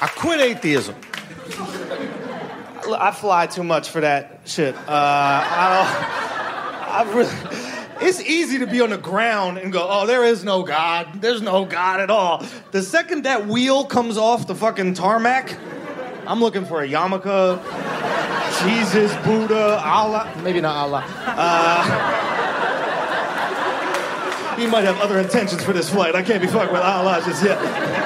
I quit atheism. I fly too much for that shit. Uh, I don't. I really. It's easy to be on the ground and go, oh, there is no God. There's no God at all. The second that wheel comes off the fucking tarmac, I'm looking for a yarmulke, Jesus, Buddha, Allah. Maybe not Allah. Uh, he might have other intentions for this flight. I can't be fucked with Allah just yet.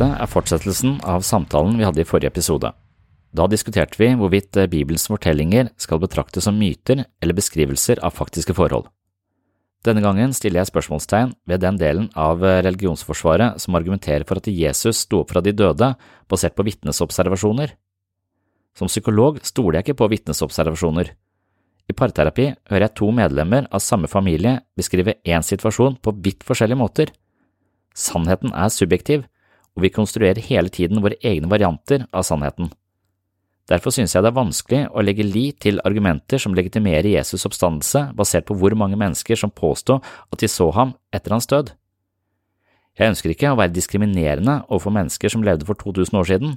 Dette er fortsettelsen av samtalen vi hadde i forrige episode. Da diskuterte vi hvorvidt eh, Bibelens fortellinger skal betraktes som myter eller beskrivelser av faktiske forhold. Denne gangen stiller jeg spørsmålstegn ved den delen av eh, religionsforsvaret som argumenterer for at Jesus sto opp fra de døde basert på vitnesobservasjoner. Som psykolog stoler jeg ikke på vitnesobservasjoner. I parterapi hører jeg to medlemmer av samme familie beskrive én situasjon på vidt forskjellige måter. Sannheten er subjektiv, og vi konstruerer hele tiden våre egne varianter av sannheten. Derfor synes jeg det er vanskelig å legge lit til argumenter som legitimerer Jesus' oppstandelse basert på hvor mange mennesker som påstod at de så ham etter hans død. Jeg ønsker ikke å være diskriminerende overfor mennesker som levde for 2000 år siden,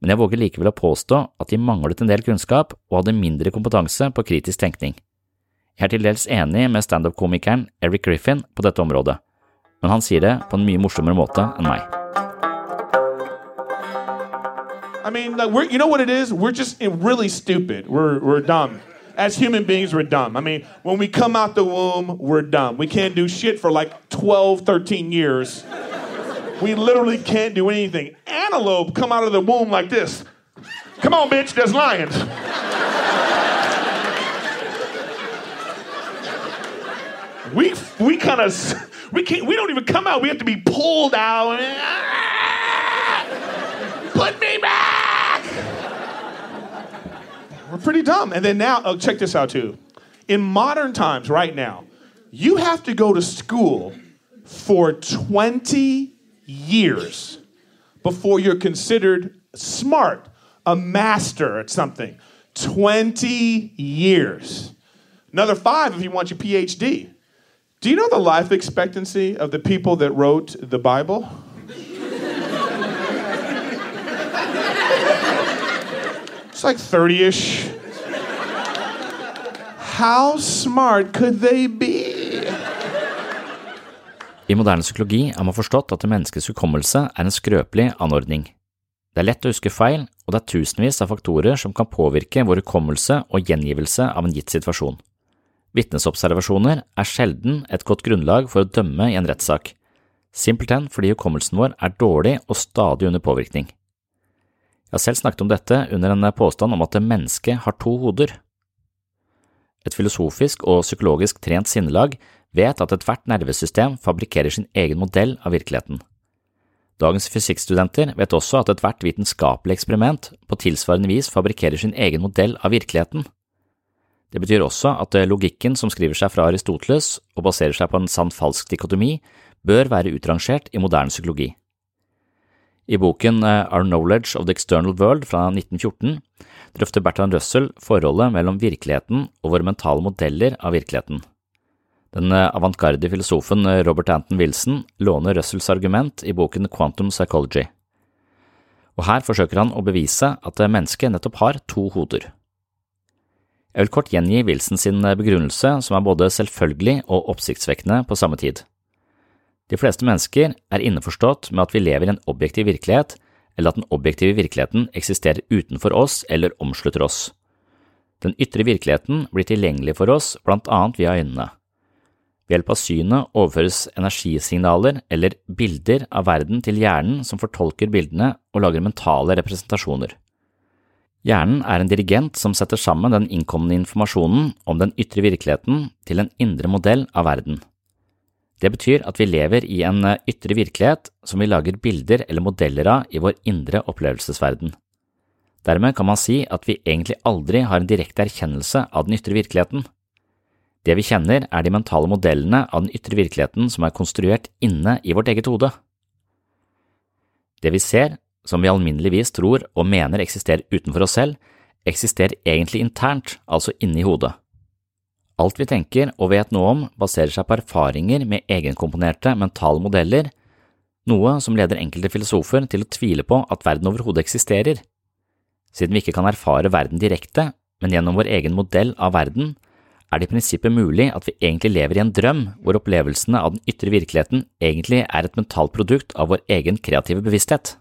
men jeg våger likevel å påstå at de manglet en del kunnskap og hadde mindre kompetanse på kritisk tenkning. Jeg er til dels enig med standup-komikeren Eric Griffin på dette området, men han sier det på en mye morsommere måte enn meg. I mean, like we're, you know what it is? We're just really stupid. We're, we're dumb. As human beings, we're dumb. I mean, when we come out the womb, we're dumb. We can't do shit for like 12, 13 years. We literally can't do anything. Antelope come out of the womb like this. Come on, bitch, there's lions. we we kind of we can't we don't even come out. We have to be pulled out. Put me back! We're pretty dumb. And then now, oh, check this out too. In modern times, right now, you have to go to school for 20 years before you're considered smart, a master at something. 20 years. Another five if you want your PhD. Do you know the life expectancy of the people that wrote the Bible? Like 30 ish. How smart could they be? I moderne psykologi har man forstått at menneskets hukommelse er en skrøpelig anordning. Det er lett å huske feil, og det er tusenvis av faktorer som kan påvirke vår hukommelse og gjengivelse av en gitt situasjon. Vitnesobservasjoner er sjelden et godt grunnlag for å dømme i en rettssak, simpelthen fordi hukommelsen vår er dårlig og stadig under påvirkning. Jeg har selv snakket om dette under en påstand om at mennesket har to hoder. Et filosofisk og psykologisk trent sinnelag vet at ethvert nervesystem fabrikkerer sin egen modell av virkeligheten. Dagens fysikkstudenter vet også at ethvert vitenskapelig eksperiment på tilsvarende vis fabrikkerer sin egen modell av virkeligheten. Det betyr også at logikken som skriver seg fra Aristoteles og baserer seg på en sann-falsk dikotomi, bør være utrangert i moderne psykologi. I boken eh, Our Knowledge of the External World fra 1914 drøfter Bertrand Russell forholdet mellom virkeligheten og våre mentale modeller av virkeligheten. Den eh, avantgarde filosofen eh, Robert Anton Wilson låner Russells argument i boken Quantum Psychology. Og her forsøker han å bevise at mennesket nettopp har to hoder. Jeg vil kort gjengi Wilson sin begrunnelse, som er både selvfølgelig og oppsiktsvekkende på samme tid. De fleste mennesker er innforstått med at vi lever i en objektiv virkelighet, eller at den objektive virkeligheten eksisterer utenfor oss eller omslutter oss. Den ytre virkeligheten blir tilgjengelig for oss blant annet via øynene. Ved hjelp av synet overføres energisignaler eller bilder av verden til hjernen som fortolker bildene og lager mentale representasjoner. Hjernen er en dirigent som setter sammen den innkomne informasjonen om den ytre virkeligheten til en indre modell av verden. Det betyr at vi lever i en ytre virkelighet som vi lager bilder eller modeller av i vår indre opplevelsesverden. Dermed kan man si at vi egentlig aldri har en direkte erkjennelse av den ytre virkeligheten. Det vi kjenner, er de mentale modellene av den ytre virkeligheten som er konstruert inne i vårt eget hode. Det vi ser, som vi alminneligvis tror og mener eksisterer utenfor oss selv, eksisterer egentlig internt, altså inni hodet. Alt vi tenker og vet noe om, baserer seg på erfaringer med egenkomponerte mentale modeller, noe som leder enkelte filosofer til å tvile på at verden overhodet eksisterer. Siden vi ikke kan erfare verden direkte, men gjennom vår egen modell av verden, er det i prinsippet mulig at vi egentlig lever i en drøm hvor opplevelsene av den ytre virkeligheten egentlig er et mentalt produkt av vår egen kreative bevissthet.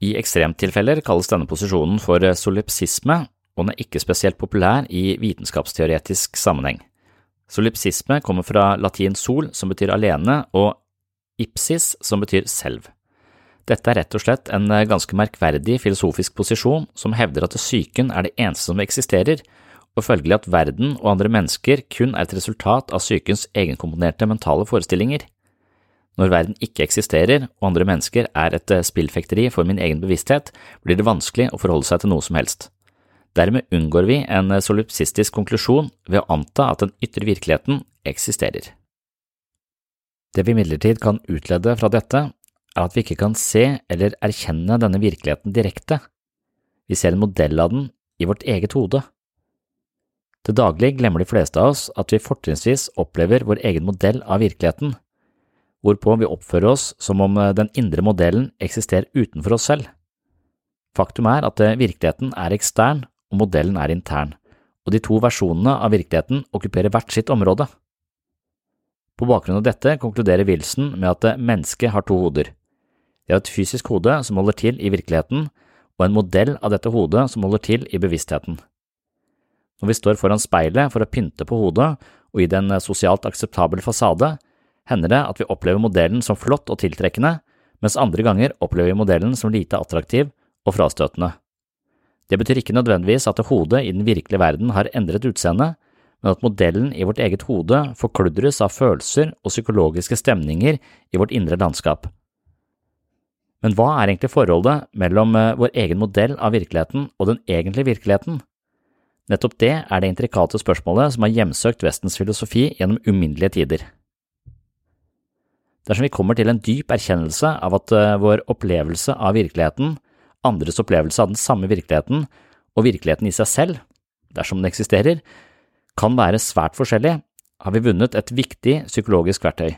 I ekstremtilfeller kalles denne posisjonen for solipsisme, og den er ikke spesielt populær i vitenskapsteoretisk sammenheng. Solipsisme kommer fra latin sol, som betyr alene, og ipsis, som betyr selv. Dette er rett og slett en ganske merkverdig filosofisk posisjon som hevder at psyken er det eneste som eksisterer, og følgelig at verden og andre mennesker kun er et resultat av psykens egenkomponerte mentale forestillinger. Når verden ikke eksisterer og andre mennesker er et eh, spillfekteri for min egen bevissthet, blir det vanskelig å forholde seg til noe som helst. Dermed unngår vi en eh, solipsistisk konklusjon ved å anta at den ytre virkeligheten eksisterer. Det vi imidlertid kan utlede fra dette, er at vi ikke kan se eller erkjenne denne virkeligheten direkte. Vi ser en modell av den i vårt eget hode. Til daglig glemmer de fleste av oss at vi fortrinnsvis opplever vår egen modell av virkeligheten, hvorpå vi oppfører oss som om eh, den indre modellen eksisterer utenfor oss selv. Faktum er at eh, virkeligheten er ekstern og modellen er intern, og de to versjonene av virkeligheten okkuperer hvert sitt område. På bakgrunn av dette konkluderer Wilson med at mennesket har to hoder. Det er et fysisk hode som holder til i virkeligheten, og en modell av dette hodet som holder til i bevisstheten. Når vi står foran speilet for å pynte på hodet og gi det en sosialt akseptabel fasade, hender det at vi opplever modellen som flott og tiltrekkende, mens andre ganger opplever vi modellen som lite attraktiv og frastøtende. Det betyr ikke nødvendigvis at hodet i den virkelige verden har endret utseende, men at modellen i vårt eget hode forkludres av følelser og psykologiske stemninger i vårt indre landskap. Men hva er egentlig forholdet mellom eh, vår egen modell av virkeligheten og den egentlige virkeligheten? Nettopp det er det intrikate spørsmålet som har hjemsøkt Vestens filosofi gjennom uminnelige tider. Dersom vi kommer til en dyp erkjennelse av at eh, vår opplevelse av virkeligheten, andres opplevelse av den samme virkeligheten og virkeligheten i seg selv, dersom den eksisterer, kan være svært forskjellig, har vi vunnet et viktig psykologisk verktøy.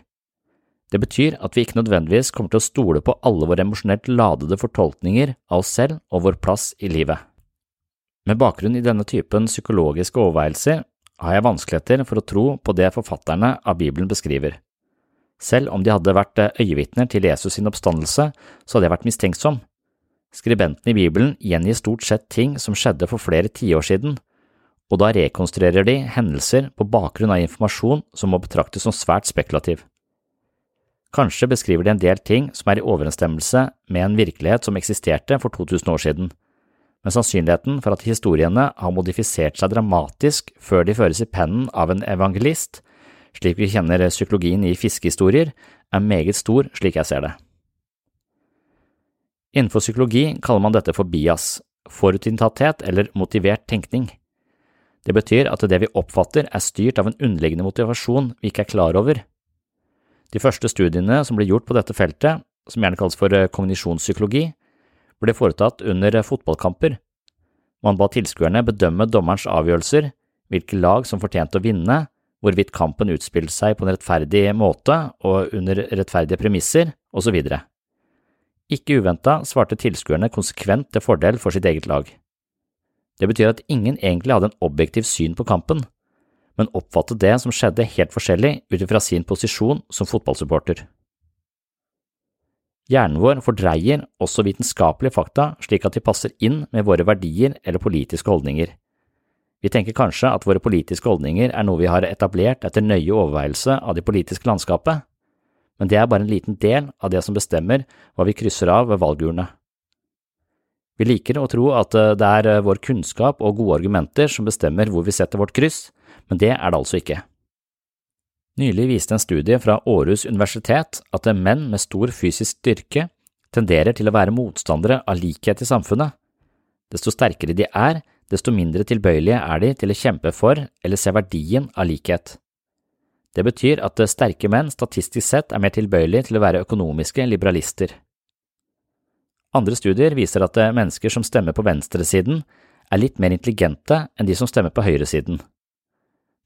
Det betyr at vi ikke nødvendigvis kommer til å stole på alle våre emosjonelt ladede fortolkninger av oss selv og vår plass i livet. Med bakgrunn i denne typen psykologiske overveielser har jeg vanskeligheter for å tro på det forfatterne av Bibelen beskriver. Selv om de hadde vært øyevitner til Jesus sin oppstandelse, så hadde jeg vært mistenksom. Skribentene i Bibelen gjengir stort sett ting som skjedde for flere tiår siden, og da rekonstruerer de hendelser på bakgrunn av informasjon som må betraktes som svært spekulativ. Kanskje beskriver de en del ting som er i overensstemmelse med en virkelighet som eksisterte for 2000 år siden, men sannsynligheten for at historiene har modifisert seg dramatisk før de føres i pennen av en evangelist, slik vi kjenner psykologien i fiskehistorier, er meget stor slik jeg ser det. Innenfor psykologi kaller man dette for bias, forutinntatthet eller motivert tenkning. Det betyr at det vi oppfatter er styrt av en underliggende motivasjon vi ikke er klar over. De første studiene som ble gjort på dette feltet, som gjerne kalles for kognisjonspsykologi, ble foretatt under fotballkamper. Man ba tilskuerne bedømme dommerens avgjørelser, hvilke lag som fortjente å vinne, hvorvidt kampen utspilte seg på en rettferdig måte og under rettferdige premisser, osv. Ikke uventa svarte tilskuerne konsekvent til fordel for sitt eget lag. Det betyr at ingen egentlig hadde en objektiv syn på kampen, men oppfattet det som skjedde helt forskjellig ut ifra sin posisjon som fotballsupporter. Hjernen vår fordreier også vitenskapelige fakta slik at de passer inn med våre verdier eller politiske holdninger. Vi tenker kanskje at våre politiske holdninger er noe vi har etablert etter nøye overveielse av det politiske landskapet, men det er bare en liten del av det som bestemmer hva vi krysser av ved valgurene. Vi liker å tro at eh, det er eh, vår kunnskap og gode argumenter som bestemmer hvor vi setter vårt kryss, men det er det altså ikke. Nylig viste en studie fra Aarhus universitet at menn med stor fysisk styrke tenderer til å være motstandere av likhet i samfunnet. Desto sterkere de er, desto mindre tilbøyelige er de til å kjempe for eller se verdien av likhet. Det betyr at sterke menn statistisk sett er mer tilbøyelige til å være økonomiske liberalister. Andre studier viser at mennesker som stemmer på venstresiden, er litt mer intelligente enn de som stemmer på høyresiden.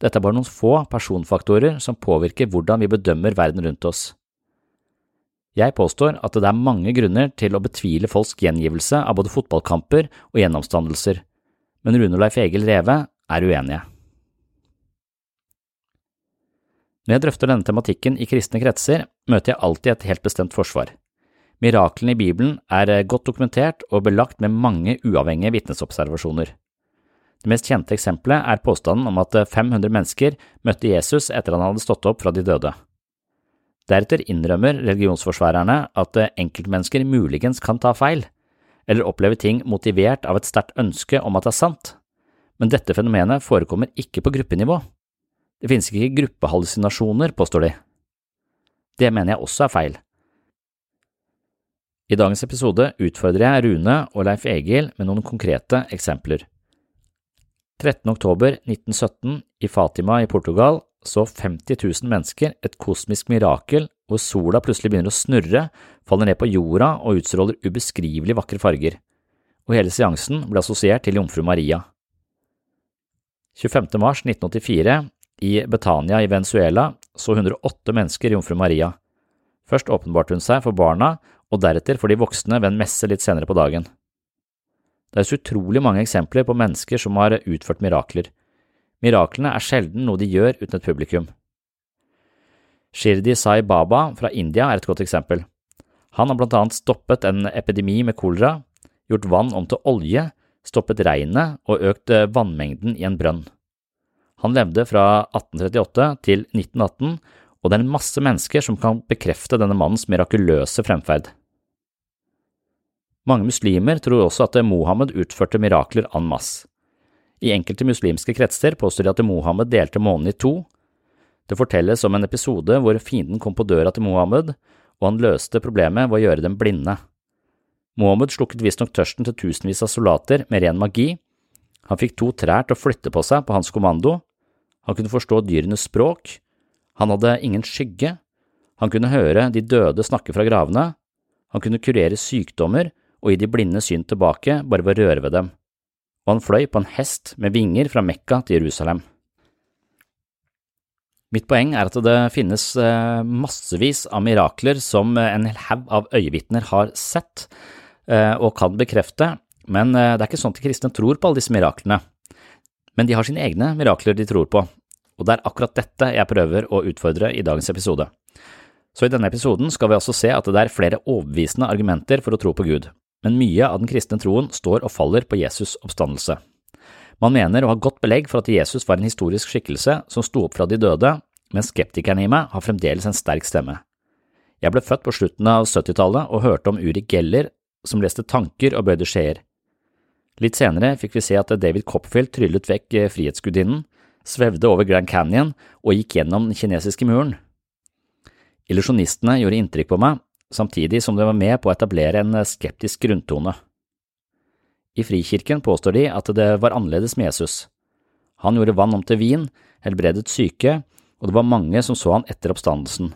Dette er bare noen få personfaktorer som påvirker hvordan vi bedømmer verden rundt oss. Jeg påstår at det er mange grunner til å betvile folks gjengivelse av både fotballkamper og gjennomstandelser, men Rune Leif Egil Reve er uenige. Når jeg drøfter denne tematikken i kristne kretser, møter jeg alltid et helt bestemt forsvar. Miraklene i Bibelen er eh, godt dokumentert og belagt med mange uavhengige vitnesobservasjoner. Det mest kjente eksempelet er påstanden om at 500 eh, mennesker møtte Jesus etter han hadde stått opp fra de døde. Deretter innrømmer religionsforsvarerne at eh, enkeltmennesker muligens kan ta feil, eller oppleve ting motivert av et sterkt ønske om at det er sant, men dette fenomenet forekommer ikke på gruppenivå. Det finnes ikke gruppehallusinasjoner, påstår de. Det mener jeg også er feil. I dagens episode utfordrer jeg Rune og Leif Egil med noen konkrete eksempler. 13. oktober 1917 i Fatima i Portugal så 50 000 mennesker et kosmisk mirakel hvor sola plutselig begynner å snurre, faller ned på jorda og utstråler ubeskrivelig vakre farger, og hele seansen ble assosiert til jomfru Maria. 25. mars 1984 i Betania i Venezuela så 108 mennesker jomfru Maria. Først åpenbarte hun seg for barna, og deretter for de voksne ved en messe litt senere på dagen. Det er så utrolig mange eksempler på mennesker som har utført mirakler. Miraklene er sjelden noe de gjør uten et publikum. Shirdi Sai Baba fra India er et godt eksempel. Han har blant annet stoppet en epidemi med kolera, gjort vann om til olje, stoppet regnet og økt vannmengden i en brønn. Han levde fra 1838 til 1918, og det er en masse mennesker som kan bekrefte denne mannens mirakuløse fremferd. Mange muslimer tror også at Mohammed utførte mirakler en masse. I enkelte muslimske kretser påstår de at Mohammed delte månen i to. Det fortelles om en episode hvor fienden kom på døra til Mohammed, og han løste problemet ved å gjøre dem blinde. Mohammed slukket visstnok tørsten til tusenvis av soldater med ren magi. Han fikk to trær til å flytte på seg på hans kommando, han kunne forstå dyrenes språk, han hadde ingen skygge, han kunne høre de døde snakke fra gravene, han kunne kurere sykdommer og gi de blinde syn tilbake bare ved å røre ved dem, og han fløy på en hest med vinger fra Mekka til Jerusalem. Mitt poeng er at det finnes eh, massevis av mirakler som en hel haug av øyevitner har sett eh, og kan bekrefte, men eh, det er ikke sånn at kristne tror på alle disse miraklene men de har sine egne mirakler de tror på, og det er akkurat dette jeg prøver å utfordre i dagens episode. Så i denne episoden skal vi også se at det er flere overbevisende argumenter for å tro på Gud, men mye av den kristne troen står og faller på Jesus' oppstandelse. Man mener å ha godt belegg for at Jesus var en historisk skikkelse som sto opp fra de døde, men skeptikerne i meg har fremdeles en sterk stemme. Jeg ble født på slutten av 70-tallet og hørte om Uri Geller som leste tanker og bøyde skjeer. Litt senere fikk vi se at David Copperfield tryllet vekk eh, Frihetsgudinnen, svevde over Grand Canyon og gikk gjennom den kinesiske muren. Illusjonistene gjorde inntrykk på meg, samtidig som de var med på å etablere en eh, skeptisk grunntone. I Frikirken påstår de at det var annerledes med Jesus. Han gjorde vann om til vin, helbredet syke, og det var mange som så han etter oppstandelsen.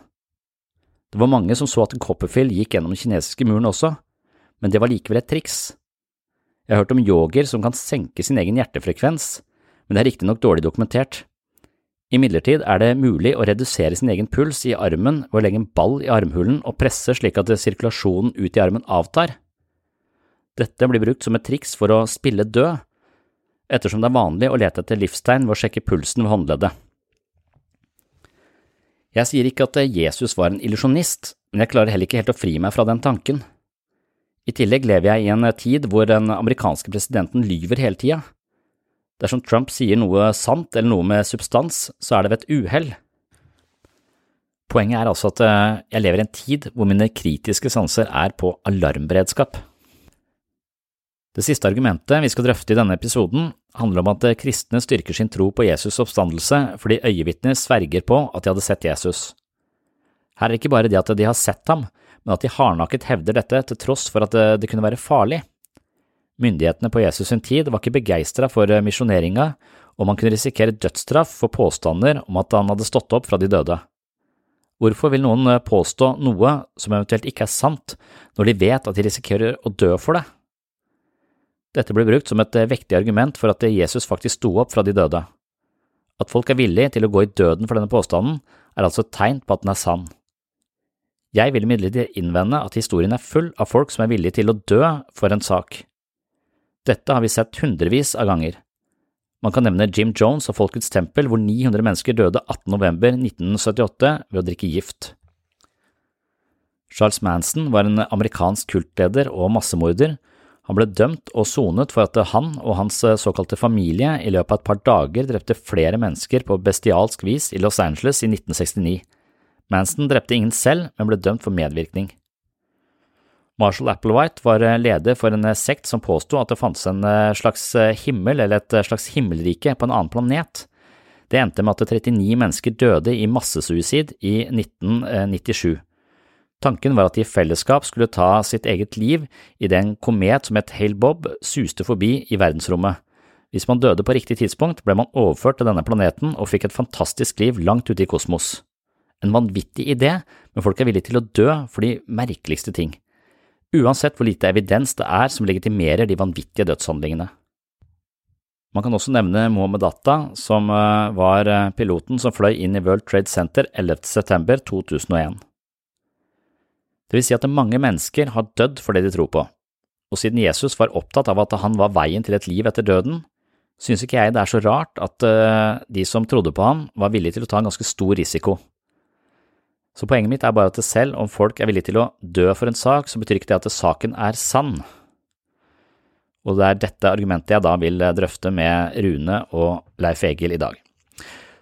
Det var mange som så at Copperfield gikk gjennom den kinesiske muren også, men det var likevel et triks. Jeg har hørt om yoger som kan senke sin egen hjertefrekvens, men det er riktignok dårlig dokumentert. Imidlertid er det mulig å redusere sin egen puls i armen ved å legge en ball i armhulen og presse slik at sirkulasjonen ut i armen avtar. Dette blir brukt som et triks for å spille død, ettersom det er vanlig å lete etter livstegn ved å sjekke pulsen ved håndleddet. Jeg sier ikke at Jesus var en illusjonist, men jeg klarer heller ikke helt å fri meg fra den tanken. I tillegg lever jeg i en tid hvor den amerikanske presidenten lyver hele tida. Dersom Trump sier noe sant eller noe med substans, så er det ved et uhell. Poenget er altså at eh, jeg lever i en tid hvor mine kritiske sanser er på alarmberedskap. Det siste argumentet vi skal drøfte i denne episoden, handler om at kristne styrker sin tro på Jesus' oppstandelse fordi øyevitner sverger på at de hadde sett Jesus. Her er det ikke bare det at de har sett ham, men at de hardnakket hevder dette til tross for at det kunne være farlig. Myndighetene på Jesus sin tid var ikke begeistra for misjoneringa, og man kunne risikere dødsstraff for påstander om at han hadde stått opp fra de døde. Hvorfor vil noen påstå noe som eventuelt ikke er sant, når de vet at de risikerer å dø for det? Dette blir brukt som et vektig argument for at Jesus faktisk sto opp fra de døde. At folk er villige til å gå i døden for denne påstanden, er altså et tegn på at den er sann. Jeg vil imidlertid innvende at historien er full av folk som er villige til å dø for en sak. Dette har vi sett hundrevis av ganger. Man kan nevne Jim Jones og Folkets tempel, hvor 900 mennesker døde 18. november 1978 ved å drikke gift. Charles Manson var en amerikansk kultleder og massemorder. Han ble dømt og sonet for at han og hans såkalte familie i løpet av et par dager drepte flere mennesker på bestialsk vis i Los Angeles i 1969. Manson drepte ingen selv, men ble dømt for medvirkning. Marshall Applewhite var leder for en sekt som påsto at det fantes en slags himmel eller et slags himmelrike på en annen planet. Det endte med at 39 mennesker døde i massesuicid i 1997. Tanken var at de i fellesskap skulle ta sitt eget liv idet en komet som het Hale Bob suste forbi i verdensrommet. Hvis man døde på riktig tidspunkt, ble man overført til denne planeten og fikk et fantastisk liv langt ute i kosmos. En vanvittig idé, men folk er villige til å dø for de merkeligste ting. Uansett hvor lite evidens det er som legitimerer de vanvittige dødshandlingene. Man kan også nevne Mohammed Atta, som var piloten som fløy inn i World Trade Center 11. september 2001. Det vil si at mange mennesker har dødd for det de tror på, og siden Jesus var opptatt av at han var veien til et liv etter døden, synes ikke jeg det er så rart at de som trodde på ham, var villige til å ta en ganske stor risiko. Så poenget mitt er bare at selv om folk er villige til å dø for en sak, så betyr ikke det at saken er sann. Og det er dette argumentet jeg da vil drøfte med Rune og Leif Egil i dag.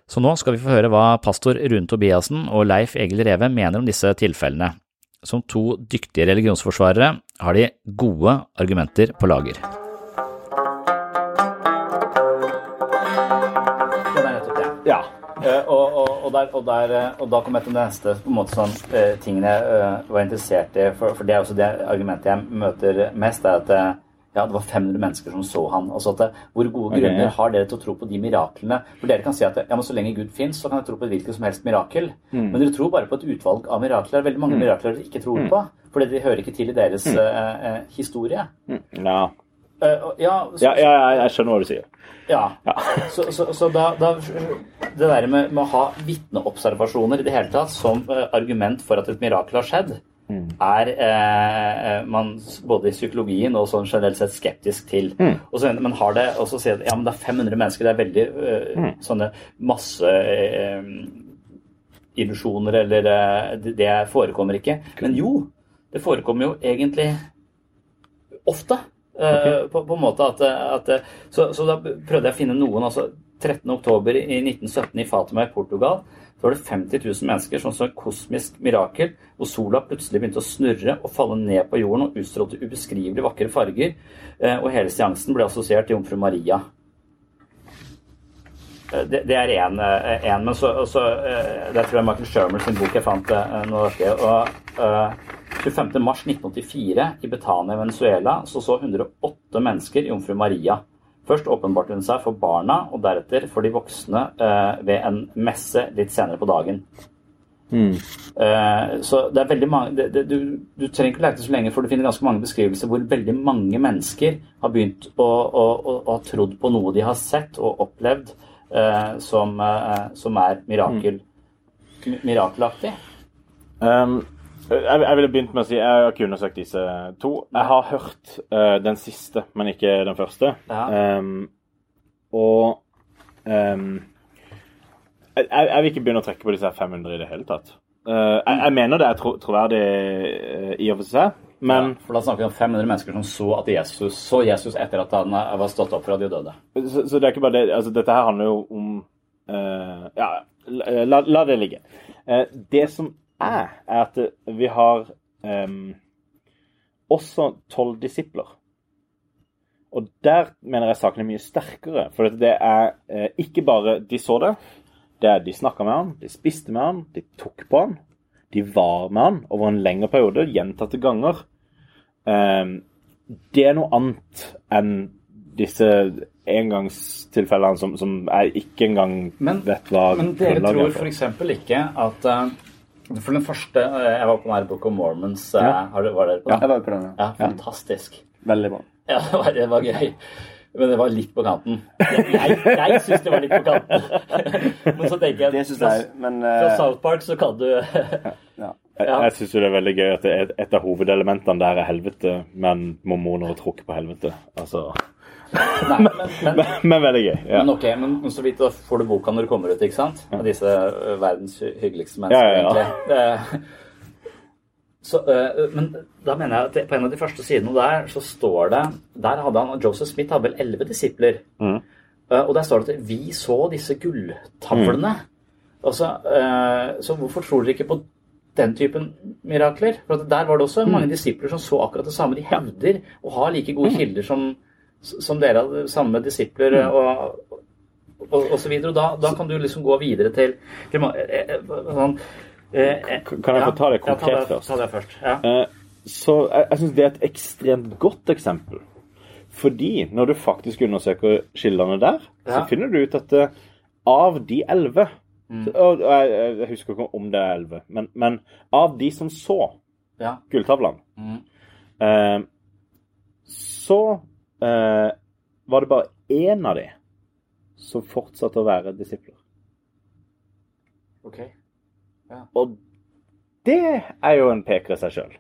Så nå skal vi få høre hva pastor Rune Tobiassen og Leif Egil Reve mener om disse tilfellene. Som to dyktige religionsforsvarere har de gode argumenter på lager. Ja, og, og, og, der, og, der, og da kom jeg til det neste på en måte sånn, uh, tingen jeg var interessert i. For, for, det er også det argumentet jeg møter mest, er at ja, det var 500 mennesker som så han. Altså at, hvor gode okay, grunner har dere til å tro på de miraklene? For dere kan si at ja, men så lenge Gud fins, så kan jeg tro på et hvilket som helst mirakel. Mm. Men dere tror bare på et utvalg av mirakler. Er veldig mange mm. mirakler dere ikke tror mm. på. Fordi de hører ikke til i deres uh, historie. Ja. Uh, ja, så, ja, ja, jeg skjønner hva du sier. Ja. ja. så, så, så da, da, Det der med, med å ha vitneobservasjoner i det hele tatt som uh, argument for at et mirakel har skjedd, mm. er uh, man både i psykologien og sånn generelt sett skeptisk til. Mm. Og så, men har det også sier ja, men det er 500 mennesker, det er veldig mm. sånne masse illusjoner eller det, det forekommer ikke. Men jo, det forekommer jo egentlig ofte. Okay. På, på, en måte at, at så, så, da prøvde jeg å finne noen. altså 13.10. i 1917 i Fatima i Portugal så var det 50 000 mennesker som så et kosmisk mirakel, hvor sola plutselig begynte å snurre og falle ned på jorden og utstrålte ubeskrivelig vakre farger. Eh, og hele seansen ble assosiert til jomfru Maria. Eh, det, det er én, men så, så Det tror jeg Michael Shermer sin bok jeg fant noe og, 25.3.1984 i Betania Venezuela så så 108 mennesker jomfru Maria. Først åpenbarte hun seg for barna, og deretter for de voksne eh, ved en messe litt senere på dagen. Mm. Eh, så det er veldig mange det, det, du, du, trenger ikke lete så lenge, for du finner ganske mange beskrivelser hvor veldig mange mennesker har begynt å, å, å, å ha trodd på noe de har sett og opplevd eh, som, eh, som, er mirakel, mm. mirakelaktig. Um, jeg, jeg, ville begynt med å si Jeg har ikke undersøkt disse to. Jeg har hørt uh, den siste, men ikke den første. Ja. Um, og um, jeg, jeg, vil ikke begynne å trekke på disse 500 i det hele tatt. Uh, jeg, jeg, mener det er tro, troverdig uh, i og for seg, men ja, For da snakker vi om 500 mennesker som så at Jesus så Jesus etter at han var stått opp fra de døde. Så, så det er ikke bare det altså Dette her handler jo om Ja, la, la, det ligge. det som er, er at vi har um, også tolv disipler. Og der mener jeg saken er mye sterkere. For det er eh, ikke bare de så det. Det er de snakka med han, de spiste med han, de tok på han. De var med han over en lengre periode, gjentatte ganger. Eh, det er noe annet enn disse engangstilfellene som, som jeg ikke engang Men, vet hva men dere tror f.eks. ikke at eh, For den første eh, Jeg var på den her Book of Mormons. eh, Ja. har du, var dere på den? Jeg var på den, ja. Ja, fantastisk. Veldig bra. Ja, det var, det var gøy. Men det var litt på kanten. Jeg, jeg syns det var litt på kanten. Men så tenker jeg Det jeg Men Fra eh, South Park så kan du ja. Ja. Jeg syns det er veldig gøy at er et av hovedelementene der er helvete, men mormoner tråkker på helvete. Altså Nei, men, men, Men, men veldig gøy. Ja. men ok, men, så vidt da får du boka når du kommer ut, ikke sant? Av disse ø, verdens hyggeligste mennesker, Ja, ja, egentlig. Eh, Så, ø, men da mener jeg at på en av de første sidene der så står det Der hadde han Joseph Smith hadde vel elleve disipler. Mm. Eh, Og der står det at vi så disse gulltavlene. Mm. Altså, eh, så hvorfor tror dere ikke på den typen mirakler? For at der var det også mange Mm. disipler som så akkurat det samme. De hevder å ha like gode kilder som, som dere hadde, samme disipler Mm. og, og, og så videre. Og da, da kan du liksom gå videre til, til ma- eh, eh, sånn, eh, eh, Kan jeg få ta det ja, konkret ta det, først? Ta det først. Ja. Eh, Så jeg, jeg syns det er et ekstremt godt eksempel. Fordi når du faktisk undersøker kildene der, så finner du ut at av de elleve så- og jeg, jeg husker ikke om det er elleve, men, men av de som så ja. gulltavlene, Mm. eh, så eh, var det bare én av de som fortsatte å være disipler. Ok. Og det er jo en peker i seg sjøl.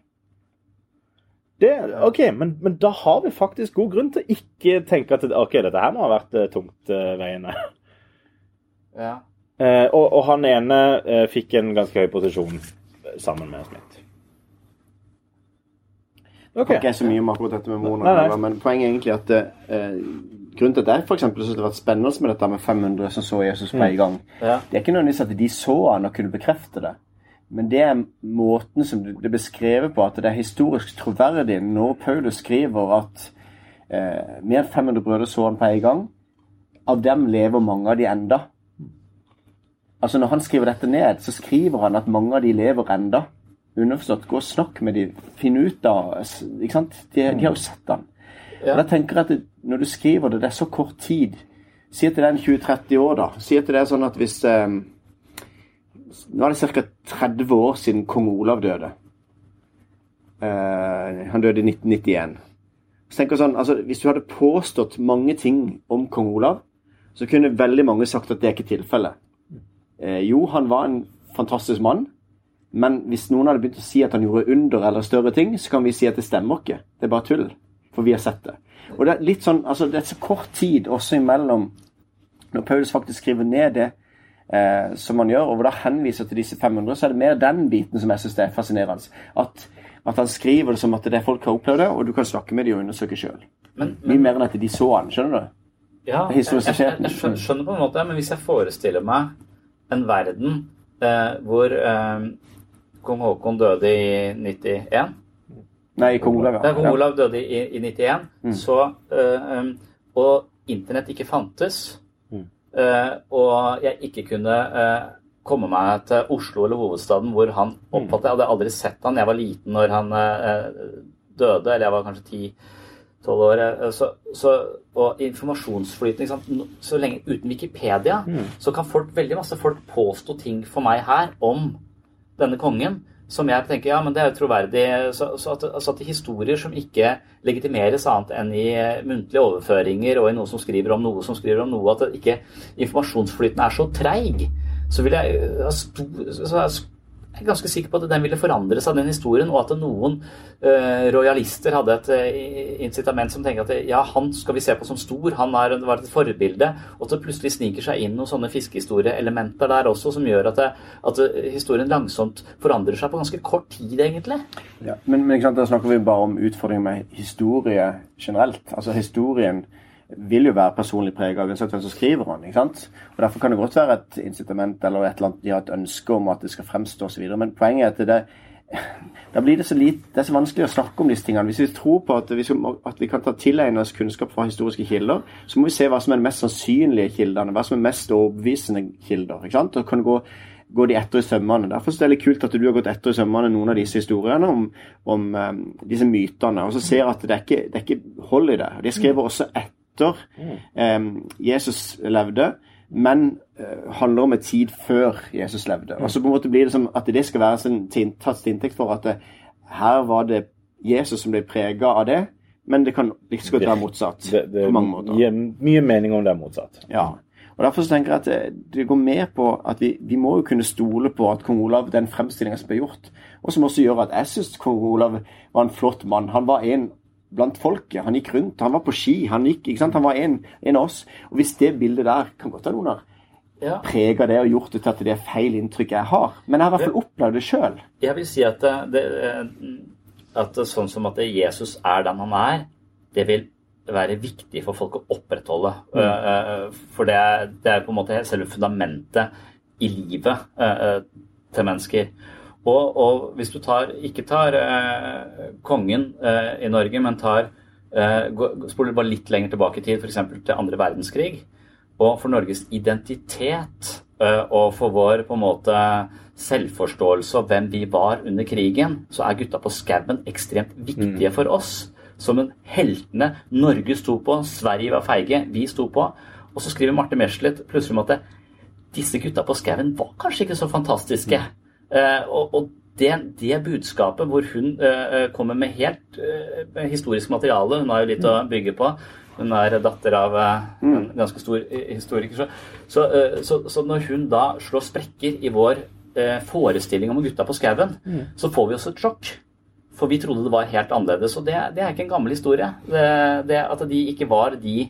OK, men, men da har vi faktisk god grunn til å ikke tenke at ok, dette her må ha vært eh, tungt uh, veiene. Ja. Eh, og, og han ene eh, fikk en ganske høy posisjon sammen med Smith. Det er Ikke så mye om akkurat dette med Mona, Nei, nei. men poenget er egentlig at eh, grunnen til at jeg for eksempel synes det har vært spennende med dette med 500 som så Jesus på en gang, Ja. det er ikke nødvendigvis at de så han og kunne bekrefte det. Men det er måten som det er beskrevet på, at det er historisk troverdig når Paulus skriver at eh, mer enn 500 brødre så han på en gang. Av dem lever mange av de enda. Altså Når han skriver dette ned, så skriver han at mange av de lever enda. Underforstått, gå og snakk med de, finn ut av ikke sant? De, de har jo sett han. Ja. Og da tenker jeg at det, Når du skriver det, det er så kort tid Si at det er en 20-30 år, da. Si at det er sånn at hvis eh, Nå er det ca. 30 år siden kong Olav døde. Eh, han døde i 1991. Så tenker jeg sånn, altså Hvis du hadde påstått mange ting om kong Olav, så kunne veldig mange sagt at det er ikke tilfellet. Eh, jo, han var en fantastisk mann, men hvis noen hadde begynt å si at han gjorde under eller større ting, så kan vi si at det stemmer ikke. Det er bare tull. For vi har sett det. Og det er litt sånn, altså det er så kort tid også imellom når Paulus faktisk skriver ned det eh, som han gjør, og hvor da henviser til disse 500, så er det mer den biten som jeg syns er fascinerende. At, at han skriver det som at det er folk har opplevd det, og du kan snakke med dem og undersøke sjøl. Mye mer enn at de så han, skjønner du? Ja, jeg, jeg, jeg skjønner på en måte, men hvis jeg forestiller meg en verden eh, hvor eh, kong Haakon døde i 91 Nei, kong Olav, ja. Da kong Olav døde i, i 91, mm. så, eh, og internett ikke fantes, mm. Eh, og jeg ikke kunne eh, komme meg til Oslo eller hovedstaden hvor han mm. oppfattet Jeg hadde aldri sett han, jeg var liten når han eh, døde, eller jeg var kanskje ti 12-året. Eh, så, så, og informasjonsflyten Så lenge uten Wikipedia mm. så kan folk, veldig masse folk påstå ting for meg her om denne kongen som jeg tenker ja, men det er jo troverdig. Så, så at, altså at historier som ikke legitimeres annet enn i eh, muntlige overføringer og i noe som skriver om noe som skriver om noe, at ikke informasjonsflyten er så treig, så vil jeg eh, ha stor jeg er ganske sikker på at den ville forandre seg, den historien, og at noen uh, rojalister hadde et uh, incitament som tenker at ja, han skal vi se på som stor, han er, var et forbilde, og at det plutselig sniker seg inn noen sånne fiskehistorieelementer der også, som gjør at, det, at historien langsomt forandrer seg på ganske kort tid, egentlig. Ja, men, men da snakker vi bare om utfordringer med historie generelt. Altså Historien vil jo være personlig preget av uansett hvem som skriver den. ikke sant? Og Derfor kan det godt være et incitament eller et eller annet, de har et ønske om at det skal fremstå osv. Men poenget er at det, da blir det så, lite, det er så vanskelig å snakke om disse tingene. Hvis vi tror på at vi, skal, at vi kan ta tilegne oss kunnskap fra historiske kilder, så må vi se hva som er de mest sannsynlige kildene, hva som er mest overbevisende kilder. ikke sant? Og kan gå, gå de etter i sømmene. Derfor er det litt kult at du har gått etter i sømmene noen av disse historiene om, om um, disse mytene, og så ser at det er ikke, det ikke hold i det. De skriver også etter um, Jesus levde men uh, handler om en tid før Jesus levde. Og så på en måte blir det som at det skal være tatt til inntekt for at det, her var det Jesus som ble prega av det, men det kan like godt være motsatt. Det, det på mange måter. gir mye mening om det er motsatt. Ja. Og Derfor så tenker jeg at det, det går med på at vi, vi må jo kunne stole på at kong Olav, den fremstillinga som ble gjort, og som også gjør at jeg syns kong Olav var en flott mann. Han var en blant folket. Han gikk rundt, han var på ski. Han gikk, ikke sant? Han var en, en av oss. Og hvis det bildet der kan godt ha noen har Ja. preger det og gjort det til at det er feil inntrykk jeg har. Men jeg har i hvert fall opplevd det sjøl. Jeg vil si at, det, det, at det, sånn som at Jesus er den han er, det vil være viktig for folk å opprettholde. Eh, eh, For det er, det er på en måte selve fundamentet i livet eh, til mennesker. Og, og hvis du tar, ikke tar eh, kongen eh, i Norge, men tar eh, spoler bare litt lenger tilbake i tid, f.eks. til andre verdenskrig, og for Norges identitet eh, og for vår på en måte selvforståelse og hvem vi var under krigen, så er gutta på skauen ekstremt viktige for oss. Som en heltene Norge sto på, Sverige var feige, vi sto på. Og så skriver Marte Mesleth plutselig om at disse gutta på skauen var kanskje ikke så fantastiske. Eh, og og det, det budskapet hvor hun eh, kommer med helt eh, historisk materiale Hun har jo litt å bygge på. Hun er datter av eh, en ganske stor eh, historiker. Så, så, eh, så, når hun da slår sprekker i vår eh, forestilling om gutta på skauen, så får vi også et sjokk. For vi trodde det var helt annerledes. Og det, det er ikke en gammel historie. Det, det At de ikke var de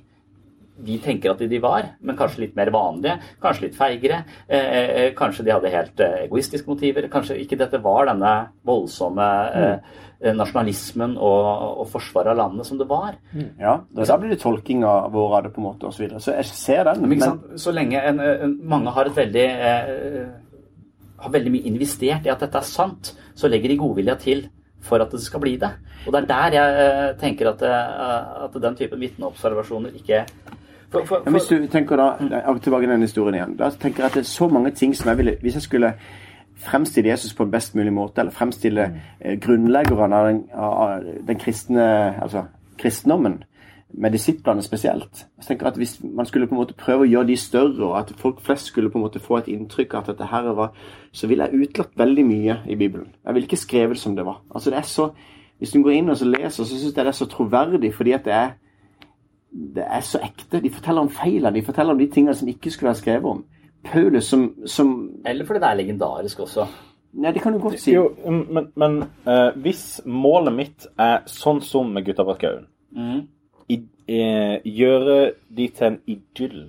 vi tenker at de var, men kanskje litt mer vanlige, kanskje litt feigere. Eh, eh, kanskje de hadde helt eh, egoistiske motiver. Kanskje ikke dette var denne voldsomme eh, nasjonalismen og, og forsvaret av landet som det var. Ja, da, da blir det tolking av vår av det, på en måte, og Så, videre. så jeg ser den. Men, Men. Så lenge en, mange har et veldig eh, har veldig mye investert i at dette er sant, så legger de godvilja til for at det skal bli det. Og det er der jeg eh, tenker at, eh, at den typen vitneobservasjoner ikke for, for, for... hvis du tenker da, tilbake til den historien igjen, da tenker jeg at det er så mange ting som jeg ville Hvis jeg skulle fremstille Jesus på en best mulig måte, eller fremstille eh, grunnleggerne av den, av den kristne, altså kristendommen, med disiplene spesielt. Jeg tenker at Hvis man skulle på en måte prøve å gjøre de større, og at folk flest skulle på en måte få et inntrykk av at dette her var Så ville jeg utelatt veldig mye i Bibelen. Jeg ville ikke skrevet som det var. Altså det er så, Hvis du går inn og så leser, så syns jeg det er så troverdig fordi at det er det er så ekte. De forteller om feilene, de forteller om de tingene som ikke skulle være skrevet om. Paulus som, som eller fordi det er legendarisk også. Nei, det kan du godt si. Jo, men, men uh, hvis målet mitt er sånn som med Gutta på skauen mm. uh, Gjøre de til en idyll,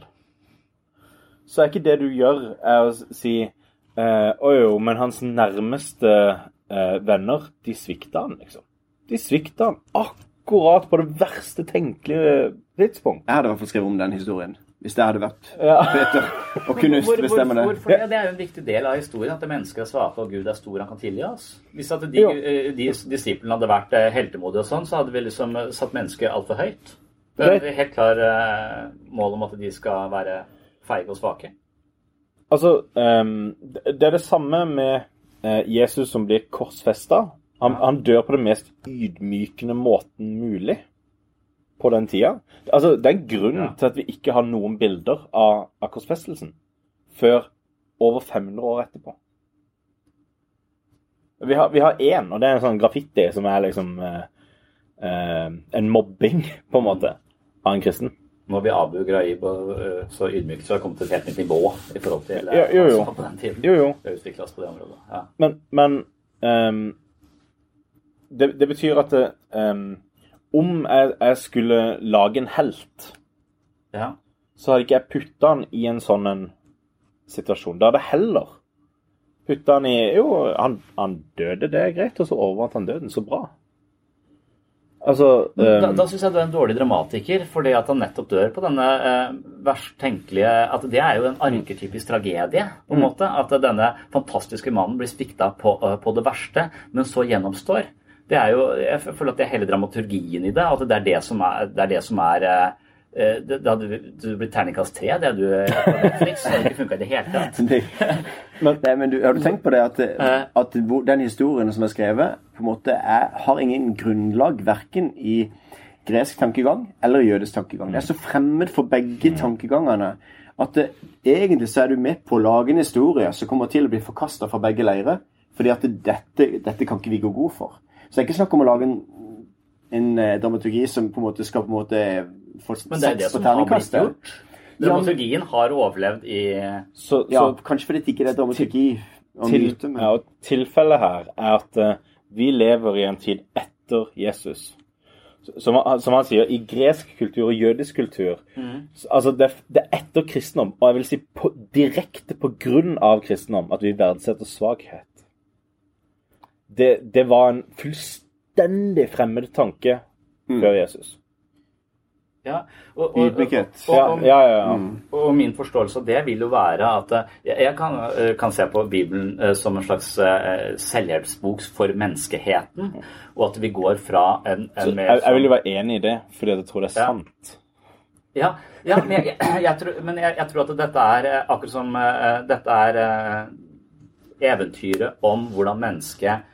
så er ikke det du gjør, er å si Å uh, jo, men hans nærmeste eh, venner, de svikta han, liksom. De svikta han akkurat på det verste tenkelige tidspunkt. Jeg hadde i hvert fall skrevet om den historien. Hvis det hadde vært Ja. Peter og kunne Hvor- hvor- bestemme det. Hvorfor det? Det er jo en viktig del av historien, at det mennesket er svake og Gud er stor, han kan tilgi oss. Hvis at de, eh, de disiplene hadde vært eh, heltemodige og sånn, så hadde vi liksom eh, satt mennesket altfor høyt. Det er et helt klar mål om at de skal være feige og svake. Altså, um, det er det samme med Jesus som blir korsfesta. Han, han dør på den mest ydmykende måten mulig på den tida. Altså, det er en grunn Ja. til at vi ikke har noen bilder av, korsfestelsen før over 500 år etterpå. Vi har, vi har én, og det er en sånn graffiti som er liksom eh, eh, en mobbing, på en måte, av en kristen. Nå blir Abu Ghraib eh, så ydmykt så har det kommet til et helt nytt nivå i forhold til eh, Ja, jo, jo. altså, på den tiden. Jo, jo. Det har på det området. Ja. Men, men ehm, det, det betyr at ehm, om jeg, jeg skulle lage en helt, ja. så hadde ikke jeg putta han i en sånn en situasjon. Da hadde jeg heller putta han i Jo, han, han døde, det er greit, og så overvant han døden. Så bra. Altså Da, eh, da syns jeg du er en dårlig dramatiker, fordi at han nettopp dør på denne eh, verst tenkelige At det er jo en arketypisk tragedie, på en måte. At denne fantastiske mannen blir svikta på, eh, på det verste, men så gjennomstår. Det er jo, Jeg føler at det er hele dramaturgien i det. At det er det som er, det er, det som er eh, eh, det, det hadde du blitt terningkast tre, det du eh, på Netflix. Det hadde ikke funka i det hele tatt. Det, Nei, men du, har du tenkt på det at, at den historien som er skrevet, på en måte er, har ingen grunnlag verken i gresk tankegang eller jødisk tankegang. Det er så fremmed for begge tankegangene at det, egentlig så er du med på å lage en historie som kommer til å bli forkasta fra begge leirer. Fordi at dette, dette kan ikke vi gå god for. Så det er ikke snakk om å lage en, en eh, dramaturgi som på en måte skal på en måte få Men det er det som har blitt gjort. Dramaturgien har overlevd i så, Ja, kanskje fordi det ikke er dramaturgi til, myte, men ja, tilfellet her er at uh, vi lever i en tid etter Jesus. Som, som han sier, i gresk kultur og jødisk kultur mm. altså det, det er etter kristendom, og jeg vil si på, direkte på grunn av kristendom, at vi verdsetter svakhet. Det, det var en fullstendig fremmed tanke før Jesus. Ja, og, og, og, Ydmykhet. og, Ja, ja, ja. ja. og min forståelse av det vil jo være at eh, jeg, kan, eh, kan se på Bibelen eh, som en slags selvhjelpsbok for menneskeheten, og at vi går fra en, en mer jeg, jeg vil jo sånn- være enig i det, fordi jeg tror det er Ja. sant. Ja, ja men, jeg, jeg, jeg tror, men jeg, jeg tror at dette er akkurat som Dette er eventyret om hvordan mennesket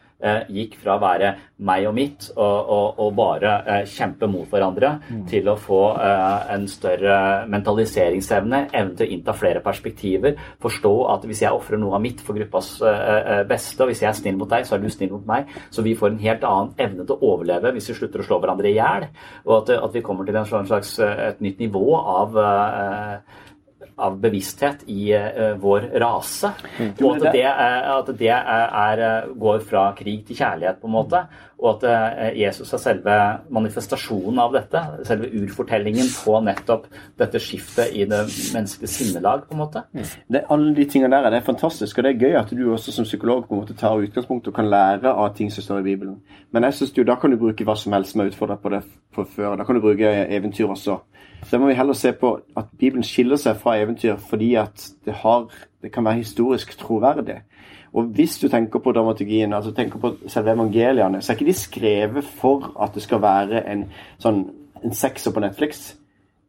gikk fra å være meg og mitt og, og, og bare eh, kjempe mot hverandre, til å få eh, en større mentaliseringsevne, evne til å innta flere perspektiver, forstå at hvis jeg ofrer noe av mitt for gruppas eh, eh, beste, og hvis jeg er snill mot deg, så er du snill mot meg, så vi får en helt annen evne til å overleve hvis vi slutter å slå hverandre i hjel, og at, at vi kommer til en slags, eh, et nytt nivå av eh, av bevissthet i uh, vår rase. Og at det, at det er, er, går fra krig til kjærlighet, på en måte. Og at uh, Jesus er selve manifestasjonen av dette. Selve urfortellingen på nettopp dette skiftet i det menneskelige sinnelag, på en måte. det, alle de tingene der det er fantastisk. Og det er gøy at du også som psykolog på en måte tar utgangspunkt og kan lære av ting som står i Bibelen. Men jeg synes jo da kan du bruke hva som helst som er utfordret på det fra før. Da kan du bruke eventyr også. Så må vi heller se på at Bibelen skiller seg fra eventyr fordi at det, har, det kan være historisk troverdig. Og hvis du tenker på dramaturgien, altså tenker på selve evangeliene, så er ikke de skrevet for at det skal være en sånn en sekser på Netflix.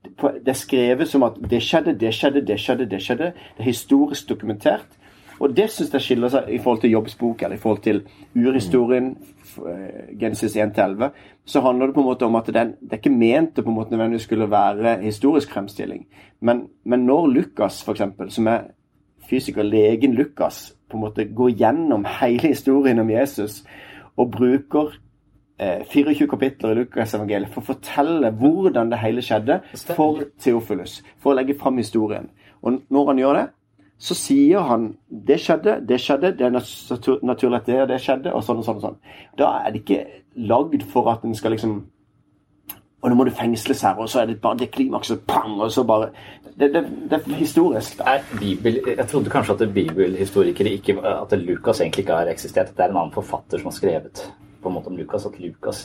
Det er skrevet som at det skjedde, det skjedde, det skjedde. Det skjedde. Det er historisk dokumentert. Og det syns jeg skiller seg i forhold til jobbsbok, eller i forhold til urhistorien, eh, Genesis 1-11. Så handler det på en måte om at er, det er ikke ment det på en måte nødvendigvis skulle være historisk fremstilling. Men, men når Lukas, eksempel, som er fysiker, legen Lukas, på en måte går gjennom hele historien om Jesus og bruker eh, 24 kapitler i Lukas-evangeliet for å fortelle hvordan det hele skjedde for Theophilus. For å legge fram historien. Og når han gjør det, så sier han det skjedde, det skjedde, det er naturlig at det og det skjedde, og sånn og sånn. og sånn. Da er det ikke lagd for at en skal liksom og nå må du fengsles her, og så er det bare det klimakset, pang, og så bare Det, det, det er historisk, da. Er Bibel, jeg trodde kanskje at bibelhistorikere ikke At Lukas egentlig ikke har eksistert. Det er en annen forfatter som har skrevet på en måte om Lukas. At Lukas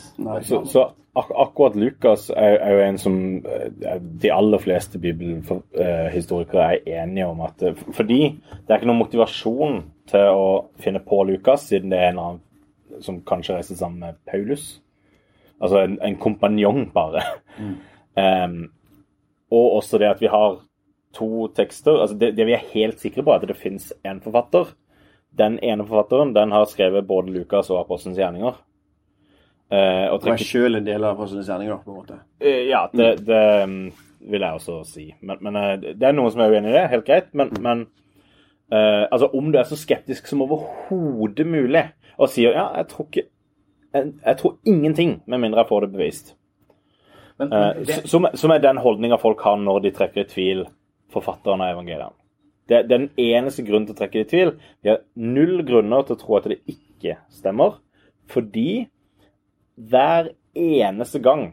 Så, så ak akkurat Lukas er, er jo en som eh, de aller fleste bibelhistorikere er enige om at eh, Fordi det er ikke noen motivasjon til å finne på Lukas, siden det er en annen som kanskje reiser sammen med Paulus. Altså en, en kompanjong, bare. Em, og også det at vi har to tekster. altså Det, det vi er helt sikre på, er at det finnes én forfatter. Den ene forfatteren den har skrevet både Lukas og Apostelens gjerninger. Eh, og er sjøl en del av Apostlenes gjerninger, på en måte. Eh, Ja, det, det um, vil jeg også si. Men, men eh, det er noen som er uenig i det, helt greit. Men, men eh, altså, om du er så skeptisk som overhodet mulig og sier ja, jeg tror ikke jeg, jeg tror ingenting, med mindre jeg får det bevist. Men, men det, som, som er den holdninga folk har når de trekker i tvil forfatteren av evangeliet. Det, det er den eneste grunnen til å trekke det i tvil. Vi har null grunner til å tro at det ikke stemmer, fordi hver eneste gang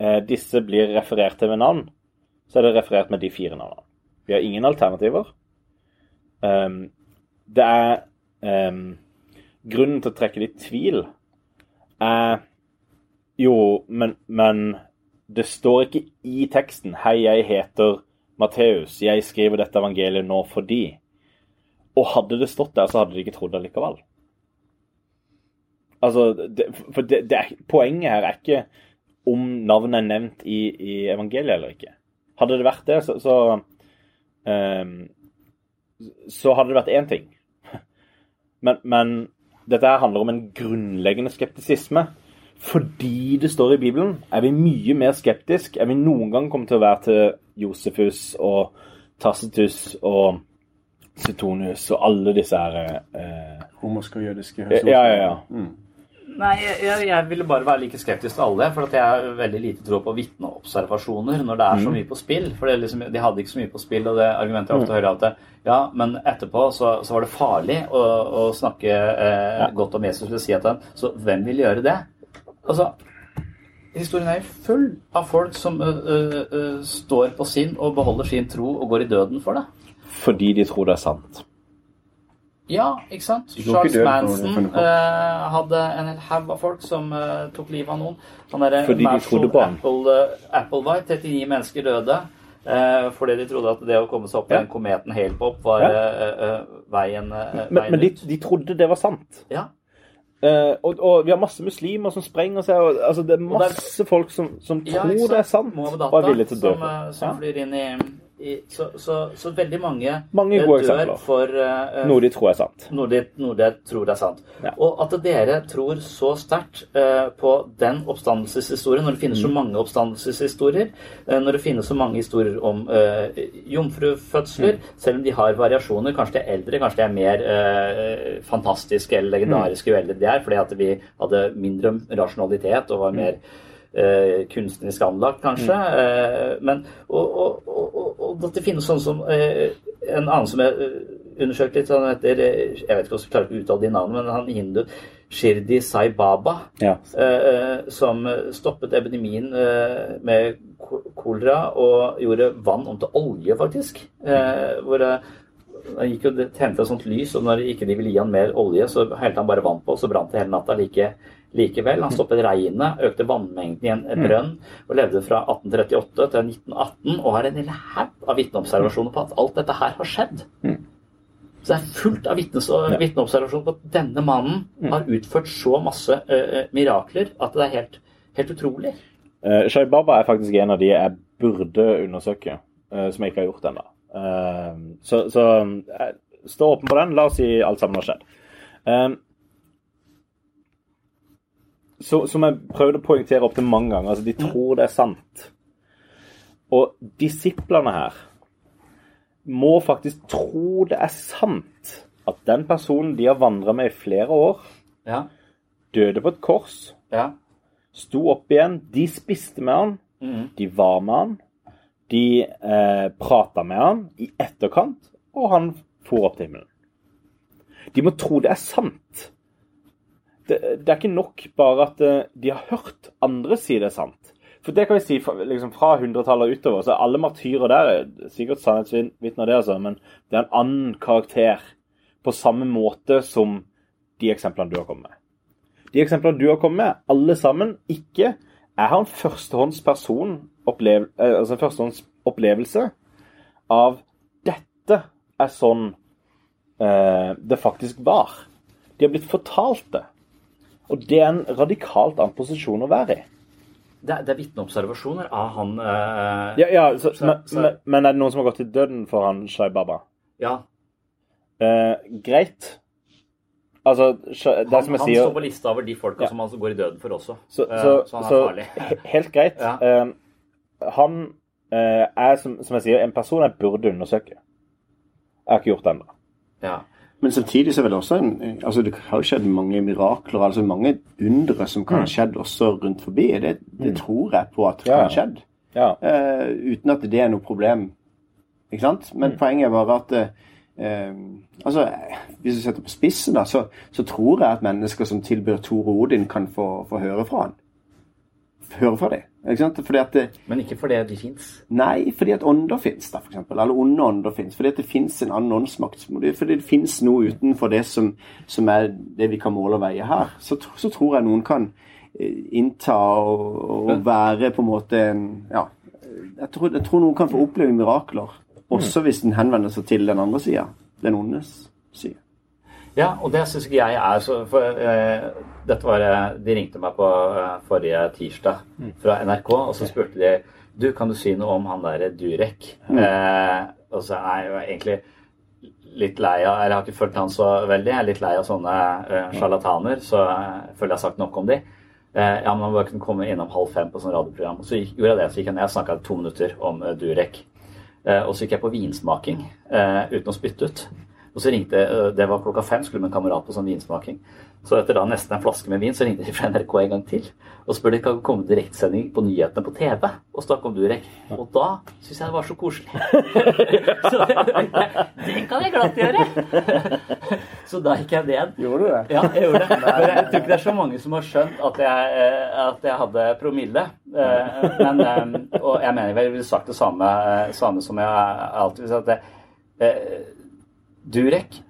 eh, disse blir referert til med navn, så er det referert med de fire navnene. Vi har ingen alternativer. Um, det er um, Grunnen til å trekke det i tvil er Jo, men, men det står ikke i teksten 'Hei, jeg heter Matteus. Jeg skriver dette evangeliet nå fordi' Og hadde det stått der, så hadde de ikke trodd det likevel. Altså, det, for det, det er, Poenget her er ikke om navnet er nevnt i, i evangeliet eller ikke. Hadde det vært det, så, så, um, så hadde det vært én ting. Men, men dette handler om en grunnleggende skeptisisme. Fordi det står i Bibelen, er vi mye mer skeptisk enn vi noen gang kommer til å være til Josefus og Tacitus og Setonius og alle disse her eh, Romerske og jødiske Ja, ja, ja. Nei, jeg, jeg, ville bare være like skeptisk til alle. For at jeg har veldig lite tro på vitneobservasjoner når det er så mye på spill. For det liksom, de hadde ikke så mye på spill, og det argumentet jeg ofte hører at det, ja, men etterpå så, så var det farlig å, å snakke eh, godt om Jesus og si at han Så hvem vil gjøre det? Altså, historien er full av folk som ø, ø, ø, står på sin og beholder sin tro og går i døden for det. Fordi de tror det er sant. Ja, ikke sant? Charles Manson uh, hadde en hel haug av folk som uh, tok livet av noen. Han derre Marshall. Apple, eh, Applewhite, 39 mennesker døde. fordi de trodde at det å komme seg opp i Ja. den kometen Hale-Pop var veien, Men, veien men de, de trodde det var sant. Ja. Og, og vi har masse muslimer som sprenger seg. Og, altså, det er Og det er- masse folk som, som tror ja, det er sant og er villige til å dø. som, som Ja. flyr inn i så, så, så veldig mange, Mange eh, gode dør eksempler. for uh, Noe de tror er sant. noe de, noe de tror er sant. Ja. Og at dere tror så sterkt uh, på den oppstandelseshistorien, når det finnes Mm. så mange oppstandelseshistorier, uh, når det finnes så mange historier om uh, jomfrufødsler, Mm. selv om de har variasjoner, kanskje de er eldre, kanskje de er mer fantastiske eller legendariske jo eldre de er, fordi at vi hadde mindre rasjonalitet og var mer eh, kunstnerisk anlagt, kanskje. Eh, men, og, og, og at det finnes sånn som eh, en annen som jeg eh, undersøkte litt, han heter eh, Jeg vet ikke om jeg klarer å uttale de navnene, men han hindu Shirdi Sai Baba, Ja. eh, eh, som stoppet epidemien eh, med ko- kolera og gjorde vann om til olje, faktisk. Eh, hvor han gikk jo henta et sånt lys, og når ikke de ville gi han mer olje, så helte han bare vann på, og så brant det hele natta like, likevel. Han stoppet regnet, økte vannmengden i en brønn, og levde fra 1838 til 1918, og har en hel haug av vitneobservasjoner på at alt dette her har skjedd. Så det er fullt av vitneobservasjoner på at denne mannen har utført så masse eh, mirakler at det er helt, helt utrolig. Uh, Shai Baba er faktisk en av de jeg burde undersøke, uh, som jeg ikke har gjort ennå. Uh, så så eh, stå åpen på den. La oss si alt sammen har skjedd. Så, som jeg prøvde å poengtere opp til mange ganger, altså de tror det er sant. Og disiplene her må faktisk tro det er sant at den personen de har vandra med i flere år, Ja, døde på et kors, ja. sto opp igjen. De spiste med han, de var med han, de eh, prata med han i etterkant, og han for opp til himmelen. De må tro det er sant. Det, det er ikke nok bare at eh, de har hørt andre si det sant. For det kan vi si liksom fra 100-tallet og utover, så alle martyrer der er sikkert sannhetsvitner, det, altså, men det er en annen karakter på samme måte som de eksemplene du har kommet med. De eksemplene du har kommet med, alle sammen ikke er har førstehånds person opplev, eh, altså opplevelse av dette er sånn eh, det faktisk var. De har blitt fortalt det. Og det er en radikalt annen posisjon å være i. Det er, det er vitneobservasjoner av han eh, Ja, ja, så, men, men, men er det noen som har gått til døden for han Shai Baba? ja. Eh, greit. Altså, det Han, som jeg han sier står på lista over de folka Ja. som han går i døden for også. Så, Eh, så, så han er så farlig. helt greit. Ja. Eh, han eh, er, som, som jeg sier, en person jeg burde undersøke. Jeg har ikke gjort det ennå. ja. Men samtidig så er det også en altså Det har jo skjedd mange mirakler, altså mange undre som kan ha skjedd også rundt forbi. Det, det tror jeg på at kan ha skjedd. Ja. Uh, uten at det er noe problem. Ikke sant? Men poenget er bare at eh, altså, Hvis du setter på spissen, da, så, så tror jeg at mennesker som tilbyr Tore Odin, kan få, få høre fra han. Høre fra dem. Men ikke fordi de fins. Nei, fordi at ånder fins, da, eksempel. Eller onde ånder fins. Fordi at det fins en annen åndsmakt. Fordi det fins noe utenfor det som, som er det vi kan måle og veie her. Så, så tror jeg noen kan eh, innta og, og være på en måte en Ja. Jeg tror, jeg tror noen kan få oppleve mirakler, også hvis den henvender seg til den andre sida. Den ondes side. Ja, og det syns ikke jeg er så for, uh, Dette var eh, De ringte meg på uh, forrige tirsdag fra NRK, og så spurte de Du, kan du si noe om han derre Durek? Eh, og så er jeg jo egentlig litt lei av Eller jeg har ikke fulgt han så veldig. Jeg er litt lei av sånne sjarlataner, så jeg føler jeg har sagt nok om de. Ja, men man bare kunne komme innom halv fem på sånn radioprogram. Og så gikk, gjorde jeg det. Så gikk jeg ned og snakka to minutter om Durek. Og så gikk jeg på vinsmaking uten å spytte ut. Og så ringte, eh, Det var klokka fem, skulle med en kamerat på sånn vinsmaking. Så etter da nesten en flaske med vin, så ringte de fra NRK en gang til. Og spurte om kan vi komme direktesending på nyhetene på TV og snakke om Durek. Og da syns jeg det var så koselig. så det, det kan jeg glatt gjøre. så da gikk jeg ned. Gjorde du det? Ja, jeg gjorde det. For jeg tror ikke det er så mange som har skjønt at jeg, eh, at jeg hadde promille. Eh, Men, og jeg mener vel jeg ville sagt det samme, samme som jeg alltid at det, Durek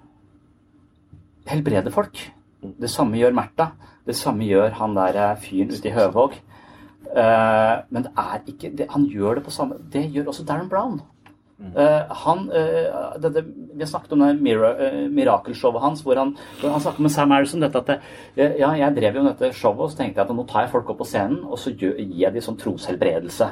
helbreder folk. Det samme gjør Märtha. Det samme gjør han der eh, fyren ute i Høvåg. Eh, men det er ikke det, Han gjør det på samme Det gjør også Darren Brown. Eh, han, uh, dette, Vi har snakket om det mira, uh, mirakelshowet hans, hvor han, han snakket med Sam Harrison dette at ja, jeg drev jo dette showet, og så tenkte jeg at nå tar jeg folk opp på scenen, og så gir jeg dem sånn troshelbredelse.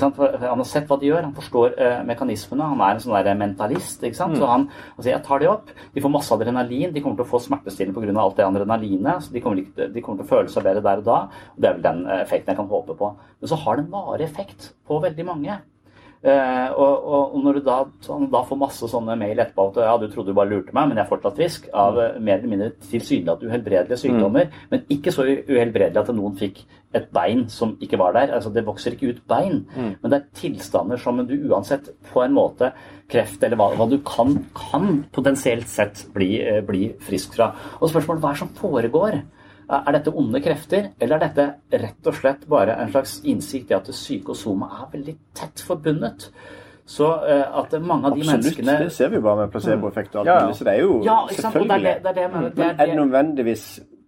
Sant? For han har sett hva de gjør, han forstår mekanismene, han er en sånn der mentalist. ikke sant? Så han altså, jeg tar de opp, de får masse adrenalin, de kommer til å få smertestillende pga. alt det adrenalinet, så de kommer, ikke, de kommer til å føle seg bedre der og da. og Det er vel den effekten jeg kan håpe på. Men så har det en varig effekt på veldig mange. Eh, og, og, når du da, sånn, da får masse sånne mail etterpå at ja, du trodde du bare lurte meg, men jeg er fortsatt frisk, av eh, mer eller mindre tilsynelatende uhelbredelige sykdommer, men ikke så uhelbredelig at noen fikk et bein som ikke var der. Altså, det vokser ikke ut bein, men det er tilstander som du uansett på en måte kreft eller hva, hva du kan, kan potensielt sett bli, eh, bli frisk fra. Og spørsmålet hva er det som foregår? Er dette onde krefter, eller er dette rett og slett bare en slags innsikt i at det syke og soma er veldig tett forbundet? Så eh, at mange av de Absolutt. menneskene Det ser vi jo bare med placeboeffekt og alt Ja, ja. Så det er jo Ja, selvfølgelig. det er det, det, er Men er det, nødvendigvis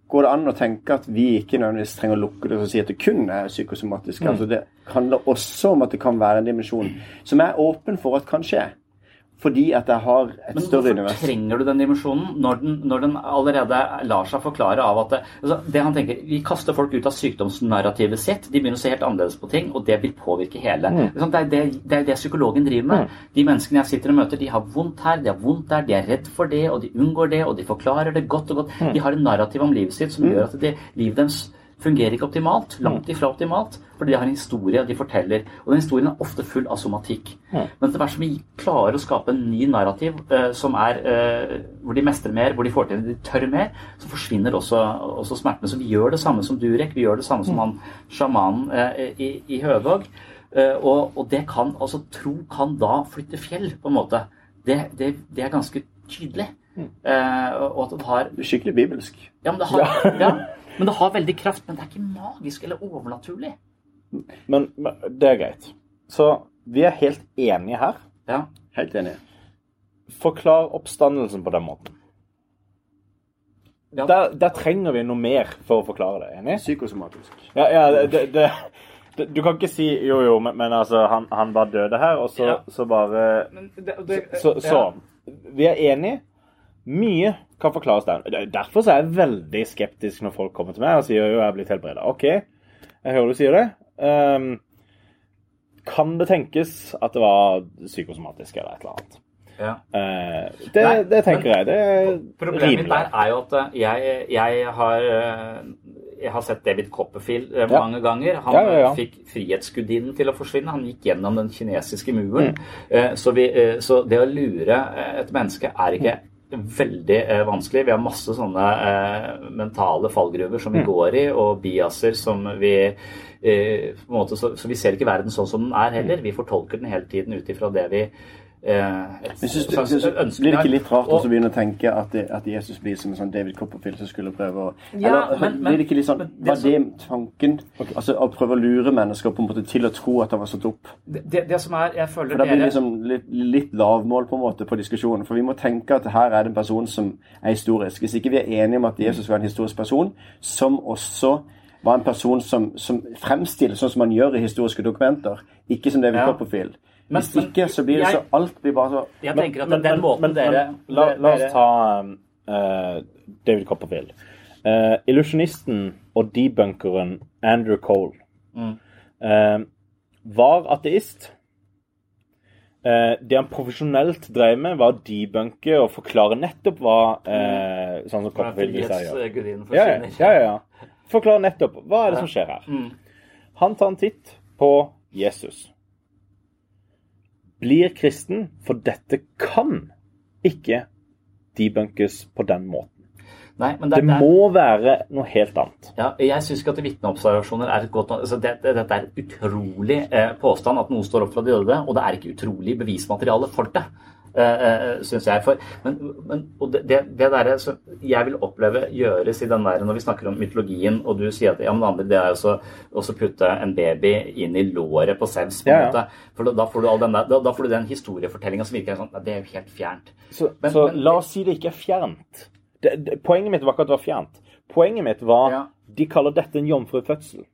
Går det an å tenke at vi ikke nødvendigvis trenger å lukke det og si at det kun er psykosomatisk? Mm. Altså Det handler også om at det kan være en dimensjon som er åpen for at kan skje. Fordi at jeg har et Men større hvorfor trenger du den dimensjonen når den, når den allerede lar seg forklare av at det, altså det han tenker, Vi kaster folk ut av sykdomsnarrativet sitt. De begynner å se helt annerledes på ting, og det vil påvirke hele. Mm. Det, er det, det er det psykologen driver med. De menneskene jeg sitter og møter, de har vondt her, de har vondt der, de er redd for det, og de unngår det, og de forklarer det godt og godt. De har en narrativ om livet sitt som gjør at det, livet deres fungerer ikke optimalt. Langt ifra optimalt. Fordi de har en historie de forteller. Og den historien er ofte full av somatikk. Men etter hvert som vi klarer å skape en ny narrativ uh, som er uh, hvor de mestrer mer, hvor de får til det de tør mer, så forsvinner også, også smertene. Så vi gjør det samme som Durek, vi gjør det samme som han sjamanen uh, i, i Høvåg. Og, og det kan, altså tro kan da flytte fjell, på en måte. Det, det, det er ganske tydelig. Eh, og at det har Skikkelig bibelsk. ja, men det har, ja, men det har veldig kraft, men det er ikke magisk eller overnaturlig. Men, men det er greit. Så vi er helt enige her. Ja. Helt enige. Forklar oppstandelsen på den måten. Ja. Der, der trenger vi noe mer for å forklare det. Enig? Psykosomatisk. Ja, ja det, det, det, Du kan ikke si jo, jo, men, men altså, han, han bare døde her, og så, Ja. så bare Så, så vi er enige. Mye kan forklares der. Derfor så er jeg veldig skeptisk når folk kommer til meg og sier jo jeg er blitt helbreda. OK, jeg hører du sier det. Um, kan det tenkes at det var psykosomatisk eller et eller annet? Ja. Uh, det, Nei, det tenker jeg. Det er Problemet mitt der er jo at eh, jeg, jeg har eh, jeg har sett David Copperfield Ja. mange ganger. Han Ja, fikk Frihetsgudinnen til å forsvinne. Han gikk gjennom den kinesiske muren. Mm. Uh, Så, vi, uh, så det å lure et menneske er ikke veldig eh, vanskelig. Vi har masse sånne eh, mentale fallgruver som vi Mm. går i, og biaser som vi eh, på en måte, så, så vi ser ikke verden sånn som den er Mm. heller. Vi fortolker den hele tiden ut ifra det vi et Men synes, slags ønske blir det ikke litt rart Og- å begynne å tenke at, det, at Jesus blir som en sånn David Copperfield som skulle prøve å Ja, Eller men- men- blir det ikke litt sånn men det Var det tanken? Altså Å prøve å lure mennesker på en måte til å tro at han var satt opp? det, det, det som er Jeg føler For da blir det liksom litt, litt lavmål på en måte på diskusjonen. For vi må tenke at her er det en person som er historisk. Hvis ikke vi er enige om at Jesus var en historisk person, som også var en person som, som fremstilles sånn som man gjør i historiske dokumenter, ikke som David Ja. Copperfield. Men- Hvis ikke, så blir det jeg- så Alt blir bare så Jeg tenker at den måten dere la, la oss ta eh, David Copperfield. Uh, illusjonisten og debunkeren Andrew Cole eh, var ateist. Eh, det han profesjonelt drev med, var å debunke og forklare nettopp hva eh, Sånn som Copperfield vil si. gjør. Ja, ja, ja, ja, ja. Forklare nettopp hva er det som skjer her. Mm. Han tar en titt på Jesus. Blir kristen, for dette kan ikke debunkes på den måten. Nei, men det, Det det må være noe helt annet. Ja, jeg syns ikke at vitneobservasjoner er et godt altså det, det, Dette er utrolig eh, påstand at noen står opp fra de døde, og det er ikke utrolig bevismateriale for det. Uh, uh, syns jeg. For, men, men, det, det, det der, så jeg vil oppleve gjøres i den der Når vi snakker om mytologien, og du sier at ja, men det andre det er også å putte en baby inn i låret på Sevs. Ja, ja. For da, da, får du all den der, da, da får du den historiefortellinga som virker sånn Det er jo helt fjernt. Så, Men- så men- la oss si det ikke er fjernt. Det, det, poenget mitt var ikke at det var fjernt. Poenget mitt var Ja. de kaller dette en jomfrufødsel.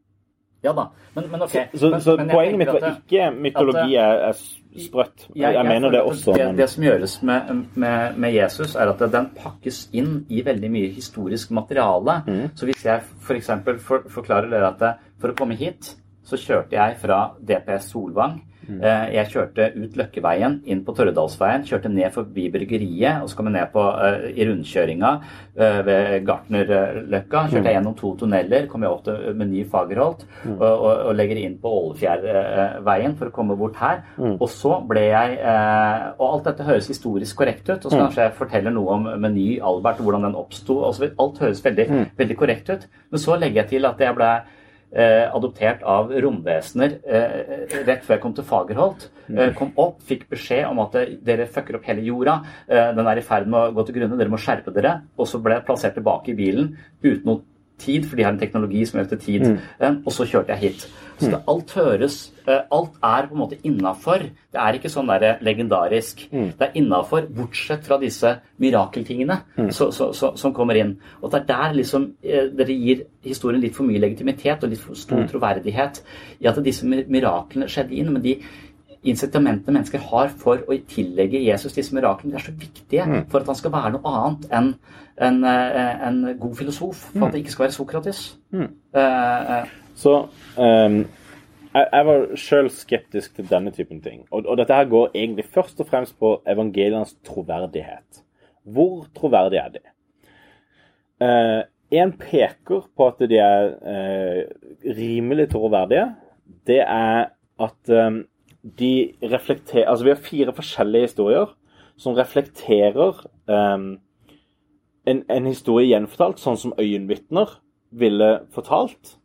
Ja da, men, men ok. Så, men, så men jeg poenget mitt var at ikke mytologi er, er sprøtt. Jeg, jeg mener føler det også, det, men det som gjøres med, med, med Jesus, er at den pakkes inn i veldig mye historisk materiale. Mm. Så hvis jeg f.eks. For for, forklarer dere at for å komme hit, så kjørte jeg fra DPS Solvang. Mm. Eh, Jeg kjørte ut Løkkeveien, inn på Torredalsveien, kjørte ned forbi bryggeriet, og så kom jeg ned på, eh, i rundkjøringa eh, ved Gartnerløkka. Kjørte jeg gjennom to tunneler, kom jeg opp til Meny Fagerholt og, og, og legger inn på Ålefjærveien for å komme bort her. Og så ble jeg Og alt dette høres historisk korrekt ut. Og så kanskje jeg forteller noe om Meny Albert, hvordan den oppsto. Alt høres veldig, veldig korrekt ut. Men så legger jeg til at jeg ble eh, adoptert av romvesener eh, rett før jeg kom til Fagerholt. Eh, kom opp, fikk beskjed om at eh, dere fucker opp hele jorda. Eh, den er i ferd med å gå til grunne, dere må skjerpe dere. Og så ble jeg plassert tilbake i bilen uten noe tid, for de har en teknologi som gjør til tid. Eh, og så kjørte jeg hit. Så det, alt høres eh, Alt er på en måte innafor. Det er ikke sånn der legendarisk. Det er innafor, bortsett fra disse mirakeltingene så, så, så, som kommer inn. Og det er der liksom eh, dere gir historien litt for mye legitimitet og litt for stor troverdighet i at disse mi- miraklene skjedde inn. Men de incitamentene mennesker har for å tillegge Jesus disse miraklene, de er så viktige for at han skal være noe annet enn en, en god filosof. For at det ikke skal være Sokrates. Eh, eh, Så um, jeg, jeg var sjøl skeptisk til denne typen ting. Og, og dette her går egentlig først og fremst på evangelienes troverdighet. Hvor troverdig er de? Én en peker på at de er uh, rimelig troverdige. Det er at um, de reflekterer Altså, vi har fire forskjellige historier som reflekterer um, en, en historie gjenfortalt, sånn som øyenvitner ville fortalt.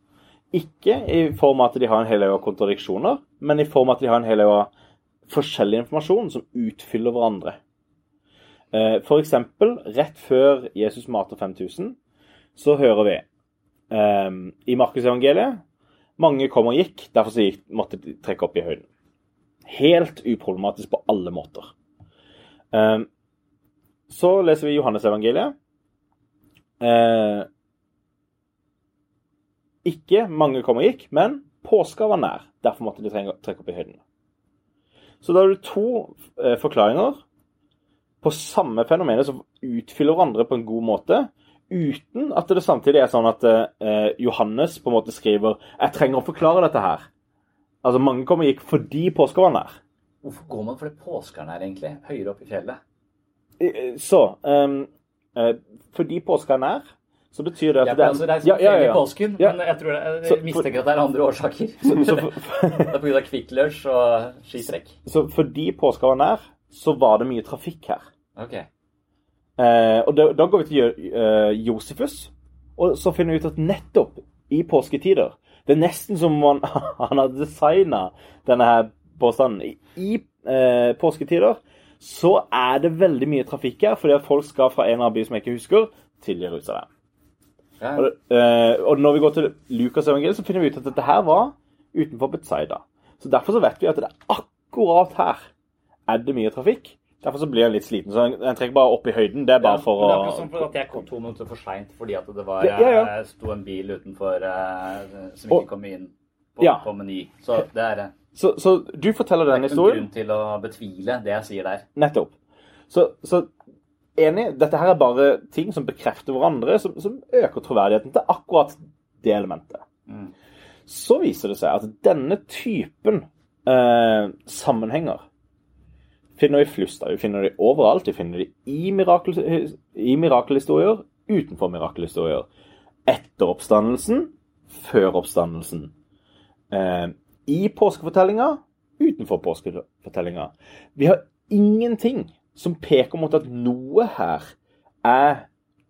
Ikke i form av at de har en hel haug av kontradiksjoner, men i form av at de har en hel haug av forskjellig informasjon som utfyller hverandre. Eh, For eksempel, rett før Jesus mater 5000, så hører vi um, i Markusevangeliet mange kom og gikk, derfor så gikk, måtte de trekke opp i høyden. Helt uproblematisk på alle måter. Um, Så leser vi Johannesevangeliet. Eh, ikke mange kom og gikk, men påska var nær. Derfor måtte de trekke opp i høyden. Så da har du to eh, forklaringer på samme fenomenet som utfyller hverandre på en god måte, uten at det samtidig er sånn at eh, Johannes på en måte skriver 'Jeg trenger å forklare dette her'. Altså, mange kom og gikk fordi påska var nær. Hvorfor går man fordi påska er nær, egentlig? Høyere opp i fjellet? Eh, Så eh, Fordi påska er nær, så betyr det at Jeg det er også å reise Ja, ja, ja. i påsken, Ja. men jeg, tror det, Så- jeg mistenker at det er andre årsaker. Så, så, for, det er pga. Kvikk Lunsj og skitrekk. så fordi påska var nær, så var det mye trafikk her. Ok. Eh, og da, da går vi til eh, Josefus, og så finner vi ut at nettopp i påsketider Det er nesten som om han, har designa denne her påstanden. I, i eh, påsketider så er det veldig mye trafikk her, fordi at folk skal fra en av byene som jeg ikke husker, til Jerusalem. Ja. Og, eh, og når vi går til Lukas evangeliet, så finner vi ut at dette her var utenfor Betzaida. Så derfor så vet vi at det er akkurat her er det mye trafikk. Derfor så blir jeg litt sliten. Så Han trekker bare opp i høyden. Det er bare for å det er akkurat som at jeg kom to minutter for seint fordi at det var, Ja, ja, ja. eh, sto en bil utenfor eh, som ikke kom inn på, Ja. på Meny. Så det er så, så du forteller den en historien. grunn til å betvile det jeg sier der. Nettopp. Så, så enig, dette her er bare ting som bekrefter hverandre, som, som øker troverdigheten til akkurat det elementet. Mm. Så viser det seg at denne typen eh, sammenhenger finner vi flust av. Vi finner de overalt. Vi finner de i, mirakel, i mirakelhistorier, utenfor mirakelhistorier. Etter oppstandelsen, før oppstandelsen. Eh, I påskefortellinga, utenfor påskefortellinga. Vi har ingenting som peker mot at noe her er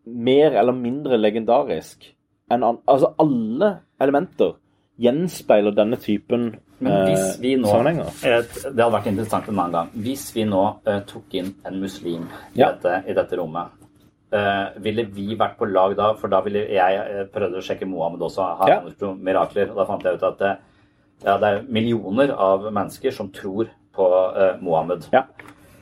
mer eller mindre legendarisk enn an Altså, alle elementer gjenspeiler denne typen eh, vi nå Det hadde vært interessant en annen gang. Hvis vi nå eh, tok inn en muslim i, Ja. dette, i dette rommet, Uh, ville vi vært på lag da? For da ville jeg eh, prøvde å sjekke Mohammed også. Har Ja. han gjort mirakler? Og da fant jeg ut at eh, ja, det er millioner av mennesker som tror på uh, Mohammed. Ja.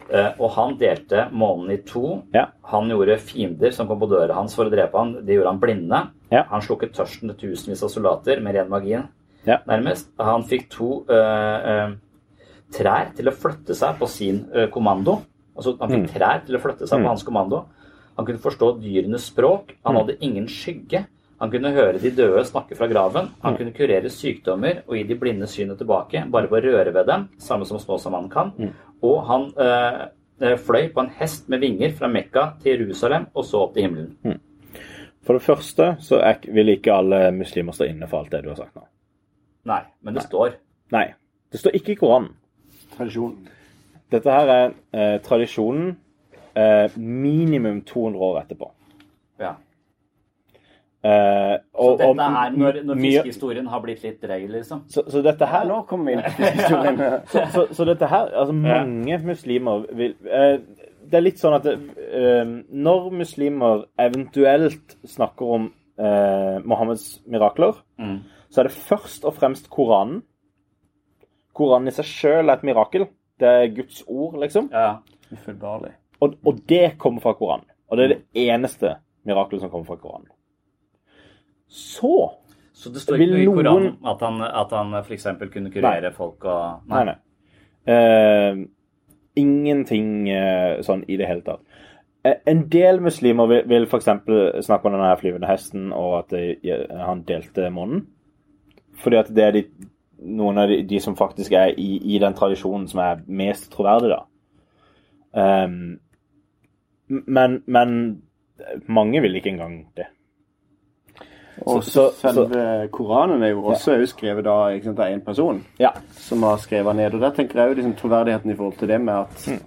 Eh, og han delte månen i to. Ja. Han gjorde fiender som kom på døra hans for å drepe han. Det gjorde han blinde. Ja. Han slukket tørsten til tusenvis av soldater med ren magien, Ja. nærmest. Han fikk to uh, uh, trær til å flytte seg på sin uh, kommando. Altså, han fikk trær til å flytte seg på hans kommando. Han kunne forstå dyrenes språk. Han hadde ingen skygge. Han kunne høre de døde snakke fra graven. Han kunne kurere sykdommer og gi de blinde synet tilbake bare ved å røre ved dem, samme som Snåsamannen kan. Og han eh, eh, fløy på en hest med vinger fra Mekka til Jerusalem og så opp til himmelen. For det første så er, vil ikke alle muslimer stå inne for alt det du har sagt nå. Nei, men det står. Nei. Det står ikke i Koranen. Tradisjon. Dette her er eh, tradisjonen eh, minimum 200 år etterpå. Ja. og, Så dette er når, når fiskehistorien har blitt litt drøy, liksom. så, så dette Ja, her nå kommer vi inn på historien. så, så, så dette her Altså, mange muslimer vil uh, Det er litt sånn at det, uh, når muslimer eventuelt snakker om eh, Mohammeds mirakler, Mm. så er det først og fremst Koranen. Koranen i seg sjøl er et mirakel. Det er Guds ord, liksom. Ja. Og, og det kommer fra Koranen. Og det er det eneste mirakelet som kommer fra Koranen. Så Så det står ikke noe i noen- Koranen at han, at han f.eks. kunne kurere folk og Nei, nei. Eh, ingenting uh, sånn i det hele tatt. Eh, en del muslimer vil, vil f.eks. snakke om denne flyvende hesten og at eh, han delte månen. Fordi at det er de, noen av de, de som faktisk er i, i den tradisjonen som er mest troverdig, da. Um, men, men mange vil ikke engang det. Og Så- selve Koranen er jo også jo skrevet av én person Ja. som har skrevet ned. Og der tenker jeg jo liksom troverdigheten i forhold til det med at Mm.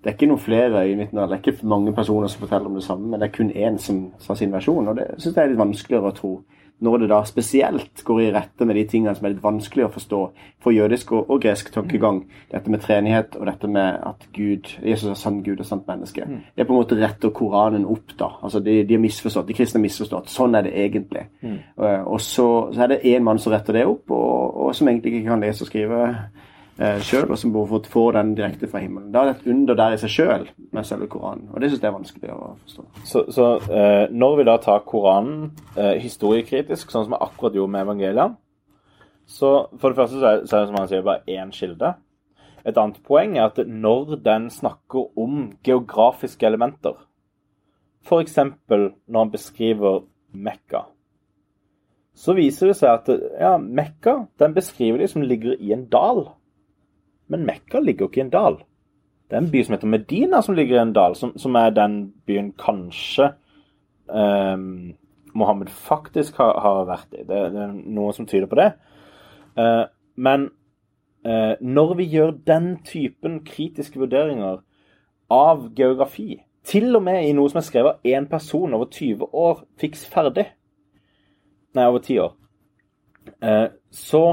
Det er ikke noen flere i midten av det. er ikke mange personer som forteller om det samme, men det er kun én som sa sin versjon. Og det syns jeg er litt vanskeligere å tro. Når det da spesielt går i rette med de tingene som er litt vanskelig å forstå for jødisk og, og gresk tankegang. Dette med treenighet og dette med at Gud, Jesus er sann Gud og sant menneske. Det er på en måte retter Koranen opp, da. Altså de, de har misforstått, de kristne har misforstått. Sånn er det egentlig. Eh, Og så, så er det én mann som retter det opp, og, og som egentlig ikke kan lese og skrive eh, sjøl, og som bor for å får den direkte fra himmelen. Da er det et under der i seg sjøl med selve Koranen. Og det syns jeg er vanskelig å forstå. Så, så eh, når vi da tar Koranen eh, historiekritisk, sånn som vi akkurat gjorde med evangeliene Så for det første så er, så er det som han sier, bare én kilde. Et annet poeng er at når den snakker om geografiske elementer, f.eks. når han beskriver Mekka, så viser det seg at ja, Mekka den beskriver de som ligger i en dal. Men Mekka ligger jo ikke i en dal. Det er en by som heter Medina som ligger i en dal, som, som er den byen kanskje ehm, Mohammed faktisk har, har vært i. Det, det er noe som tyder på det. Eh, men eh, når vi gjør den typen kritiske vurderinger av geografi, til og med i noe som er skrevet av én person over 20 år, fiks ferdig Nei, over 10 år. Eh, så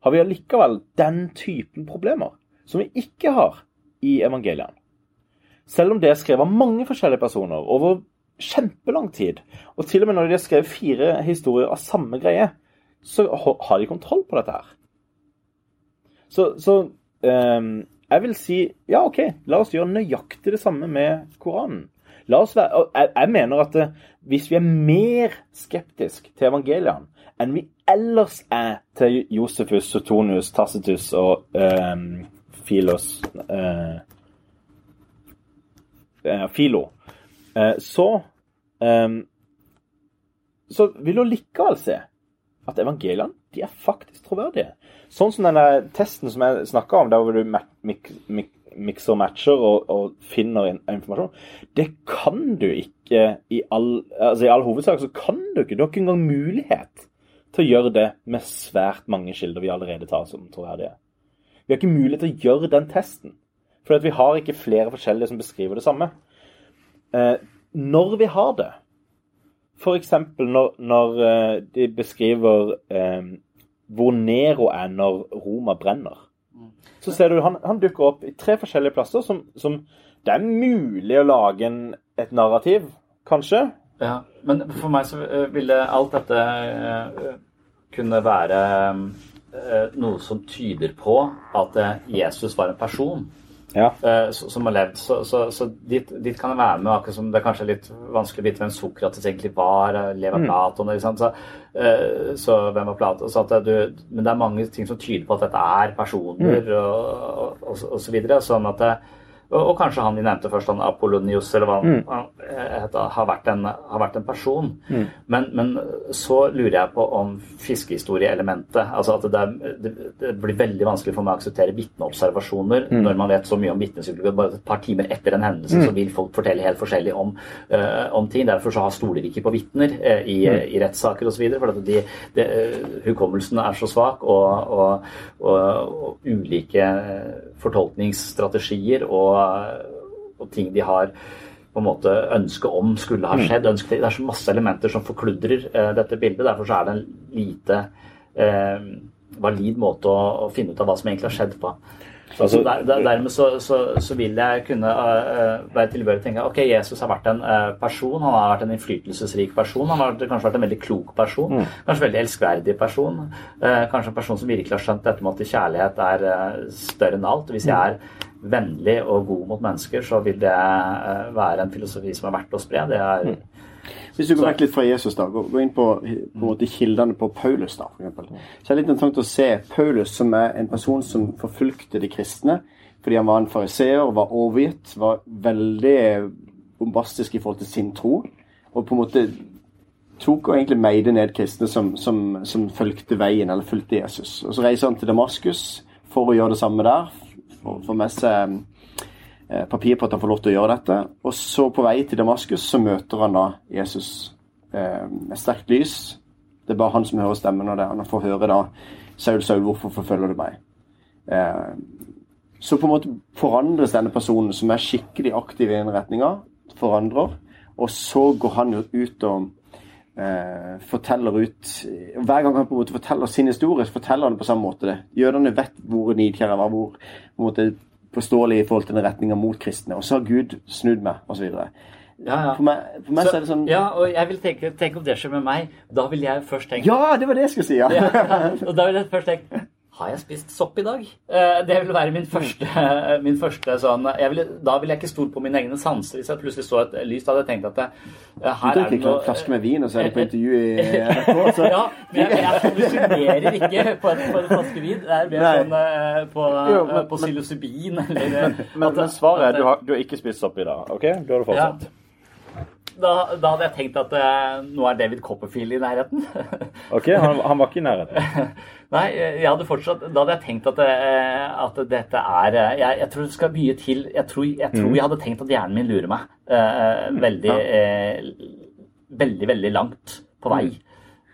har vi allikevel den typen problemer som vi ikke har i evangeliene. Selv om det er skrevet av mange forskjellige personer over kjempelang tid, og til og med når de har skrevet fire historier av samme greie, så har de kontroll på dette her. Så, så um, jeg vil si ja, OK, la oss gjøre nøyaktig det samme med Koranen. La oss være, jeg, jeg mener at eh, hvis vi er mer skeptisk til evangeliene enn vi ellers er til Josefus, Sotonius, Tacitus og um, Filos uh, eh, Filo, Uh, så um, så vil du likevel se at evangeliene de er faktisk troverdige. Sånn som denne testen som jeg snakka om, der hvor du mik mik matcher og, og finner in informasjon, det kan du ikke i all, altså i all hovedsak så kan du ikke. Du har ikke engang mulighet til å gjøre det med svært mange kilder vi allerede tar som troverdige. Vi har ikke mulighet til å gjøre den testen, for vi har ikke flere forskjellige som beskriver det samme. Eh, når vi har det, f.eks. Når, når eh, de beskriver eh, hvor Nero er når Roma brenner, så ser du han, han dukker opp i tre forskjellige plasser som, som det er mulig å lage en, et narrativ, kanskje. Ja, Men for meg så eh, ville alt dette eh, kunne være eh, noe som tyder på at Jesus var en person Ja. som har levd. Så, så, så dit, dit kan jeg være med, akkurat som det er kanskje litt vanskelig å vite hvem Sokrates egentlig var. eh, mm. Platon, ikke sant? Så, så hvem var Platon? Så at du, men det er mange ting som tyder på at dette er personer, og, og, og, og så videre. Sånn at det, og, og kanskje han vi nevnte først, han Apollonius, eller hva han han heter, har, vært en, har vært en person. Men, men så lurer jeg på om fiskehistorieelementet Altså at det, er, det, det blir veldig vanskelig for meg å akseptere vitneobservasjoner når man vet så mye om vitnepsykologi. Bare et par timer etter en hendelse så vil folk fortelle helt forskjellig om, uh, om ting. Derfor så har stoler vi ikke på vitner uh, i, i rettssaker osv. For at de, de, uh, hukommelsen er så svak, og, og, og, og ulike eh, fortolkningsstrategier og, og ting de har på en måte ønske om skulle ha skjedd. Ønske, det er så masse elementer som forkludrer eh, dette bildet. Derfor så er det en lite eh, valid måte å, å finne ut av hva som egentlig har skjedd på. Så, Altså- så der, der, dermed så, så, så vil jeg kunne uh, være tilbøyelig til å tenke ok, Jesus har vært en uh, person, han har vært en innflytelsesrik person, han har kanskje vært en veldig klok person, kanskje veldig elskverdig person, Uh, kanskje en person som virkelig har skjønt dette med at kjærlighet er større enn alt. Hvis jeg er vennlig og god mot mennesker, så vil det være en filosofi som er verdt å spre. Det er Hvis du går vekk litt fra Jesus, da, gå, gå inn på, på måte, kildene på Paulus, da, for eksempel. Så er det litt interessant å se Paulus som er en person som forfulgte de kristne fordi han var en fariseer, var overgitt, var veldig bombastisk i forhold til sin tro. Og på en måte tok og egentlig meide ned kristne som, som, som fulgte veien, eller fulgte Jesus. Og så reiser han til Damaskus for å gjøre det samme der. For, for med seg papir på at han får lov til å gjøre dette. Og så på vei til Damaskus så møter han da Jesus eh, med sterkt lys. Det er bare han som hører stemmen, og det. han får høre da Saul, Saul, hvorfor forfølger du meg? Eh, så på en måte forandres denne personen, som er skikkelig aktiv i den retninga, forandrer. Og så går han jo ut og eh, forteller ut Hver gang han på en måte forteller sin historie, så forteller han det på samme måte. det. Jødene vet hvor nidkjære var, hvor på en måte påståelig i forhold til den retninga mot kristne. Og så har Gud snudd meg, osv. ja, ja. For meg, for meg så, er det sånn ja, og jeg vil tenke, Tenk om det skjer med meg. Da vil jeg først tenke Ja, det var det jeg skulle si! ja. Ja, og da vil jeg først tenke Har jeg spist sopp i dag? Eh, Det vil være min første, min første sånn jeg vil, Da vil jeg ikke stole på mine egne sanser. Hvis jeg plutselig så et lys, da hadde jeg tenkt at det, her Du er det ikke en noe flaske med vin, og så er du på intervju i NRK. Så. ja, men jeg, jeg hallusinerer ikke på en, på en flaske vin. Det er mer sånn eh, på, Jo, men- eh, på psilocybin eller Men, at- men svaret er du har, du har ikke spist sopp i dag. OK? Da har du fortsatt. Da, da hadde jeg tenkt at uh, nå er David Copperfield i nærheten. OK, han, han var ikke i nærheten. Nei, jeg hadde fortsatt Da hadde jeg tenkt at, uh, at dette er uh, jeg, jeg tror det skal mye til. Jeg tror jeg, tror jeg hadde tenkt at hjernen min lurer meg veldig, veldig, veldig langt på vei.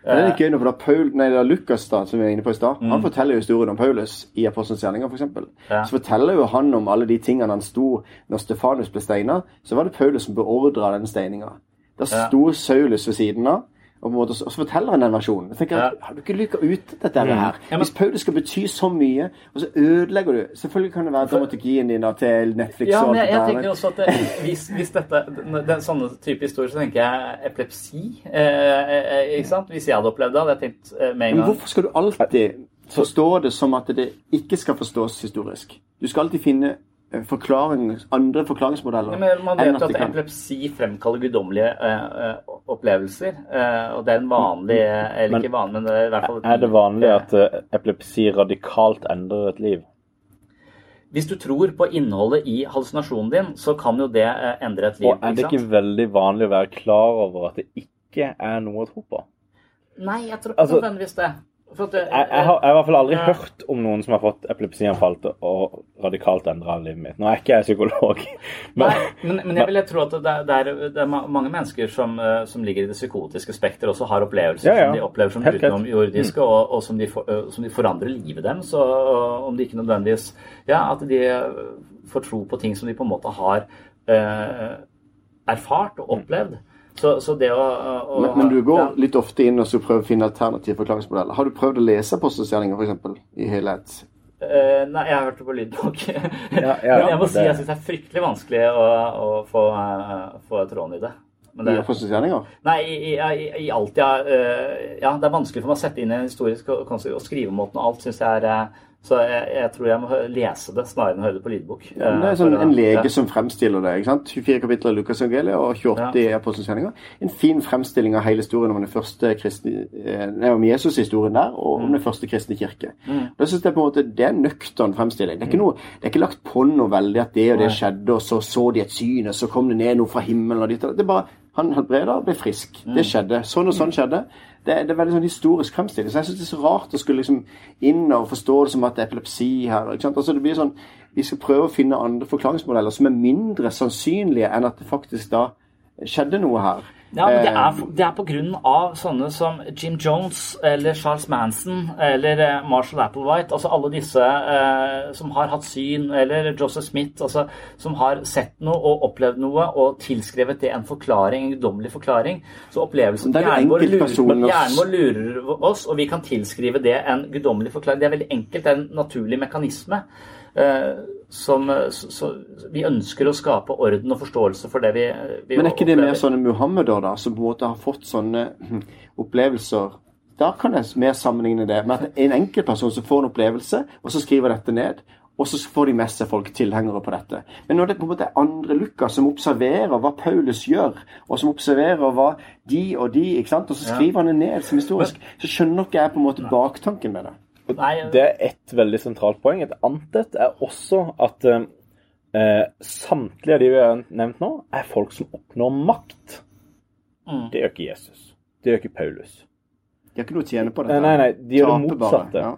Det er gøy nå, for da Paul, nei, det er Lukas da, som vi var inne på i stad, han forteller jo historien om Paulus i Apostelens gjerninger, f.eks. Ja. Så forteller jo han om alle de tingene han sto når Stefanus ble steina. Så var det Paulus som beordra den steininga. Ja. sto Saulus ved siden av, og, så forteller han den versjonen. Jeg tenker, Ja. Har du ikke lyka ut dette her? Hvis Paulus skal bety så mye, og så ødelegger du Selvfølgelig kan det være dramaturgien din til Netflix Ja, men jeg, jeg tenker også at det, hvis, hvis dette den sånne type historier, så tenker jeg epilepsi. Eh, eh, ikke sant? Hvis jeg hadde opplevd det, hadde jeg tenkt eh, med en Men hvorfor skal du alltid forstå det som at det ikke skal forstås historisk. Du skal alltid finne eh, forklaring, andre forklaringsmodeller. Ja, men man vet at kan- epilepsi fremkaller guddommelige eh, eh, opplevelser. eh, og det er en vanlig eh, Eller Men- ikke vanlig, men det er i hvert fall Er det vanlig at eh, epilepsi radikalt endrer et liv? Hvis du tror på innholdet i hallusinasjonen din, så kan jo det eh, endre et liv. Og er det ikke ikke sant? veldig vanlig å være klar over at det ikke er noe å tro på? Nei, jeg tror ikke Altså- nødvendigvis det. Det Jeg, jeg, har, jeg har i hvert fall aldri Ja. hørt om noen som har fått epilepsianfall og radikalt endra livet mitt. Nå er ikke jeg psykolog, men Nei, men, men jeg vil tro at det er, det er, mange mennesker som, eh, som ligger i det psykotiske spekter, også har opplevelser Ja, ja. som de opplever som utenomjordiske, mm. og, og som, de for, eh, som de forandrer livet deres. Og, og om de ikke nødvendigvis Ja, at de eh, får tro på ting som de på en måte har eh, erfart og opplevd. Så, så det å, å Men, men du går ja. litt ofte inn og så prøver å finne alternative forklaringsmodeller. Har du prøvd å lese Apostelgjerninger f.eks. i helhet? Uh, nei, jeg har hørt det på lydbok. Ja, ja, Men jeg må si jeg syns det er fryktelig vanskelig å, å få, uh, få tråden i det. Men I postesgjerninger? Nei, i, i, i, i alt, ja. uh, ja. Det er vanskelig for meg å sette inn i en historisk kontekst, og skrivemåten og alt syns jeg er eh, Så jeg, jeg tror jeg må lese det snarere enn å høre det på lydbok. Ja, det Eh, er sånn en lege ja. som fremstiller det. ikke sant? 24 kapitler i Lukas evangeliet og 28 i apostelskjenninger. En fin fremstilling av hele historien om kristne, eh, nei, om Jesus-historien der, og om den første kristne kirke. Det synes jeg på en måte Det er en nøktern fremstilling. Det er ikke, noe, det er ikke lagt på noe veldig at det og det skjedde, og så så de et syn, og så kom det ned noe fra himmelen. og ditt og datt. Det er bare Han helbreda, ble frisk. Det skjedde. Sånn og sånn skjedde. Det, det er veldig sånn historisk fremstilling. Så jeg syns det er så rart å skulle liksom inn og forstå det som at det er epilepsi her. ikke sant? Altså det blir sånn, Vi skal prøve å finne andre forklaringsmodeller som er mindre sannsynlige enn at det faktisk da skjedde noe her. Ja, men det Eh, er, det er av sånne som Jim Jones eller Charles Manson eller eh, Marshall Applewhite. Altså alle disse eh, som har hatt syn, eller Joseph Smith, altså, som har sett noe og opplevd noe og tilskrevet det en forklaring, en guddommelig forklaring. Så opplevelsen jo hjernen vår, lurer, lurer oss, og vi kan tilskrive det en guddommelig forklaring. Det er veldig enkelt, det er en naturlig mekanisme. eh, som, eh, så, så, vi ønsker å skape orden og forståelse for det vi, vi Men er ikke det mer sånne muhammeder da, som på en måte har fått sånne hm, opplevelser? Da kan jeg mer sammenligne det med at en enkeltperson som får en opplevelse, og så skriver dette ned, og så får de med seg folk tilhengere på dette. Men når det på en måte er andre Lukas som observerer hva Paulus gjør, og som observerer hva de og de, ikke sant, og så skriver han det ned som historisk, så skjønner ikke jeg på en måte baktanken med det. Nei, Det er ett veldig sentralt poeng. Et annet et er også at eh, samtlige av de vi har nevnt nå, er folk som oppnår makt. Mm. Det gjør ikke Jesus. Det gjør ikke Paulus. De har ikke noe å tjene på dette. nei, nei, de gjør det motsatte. ja.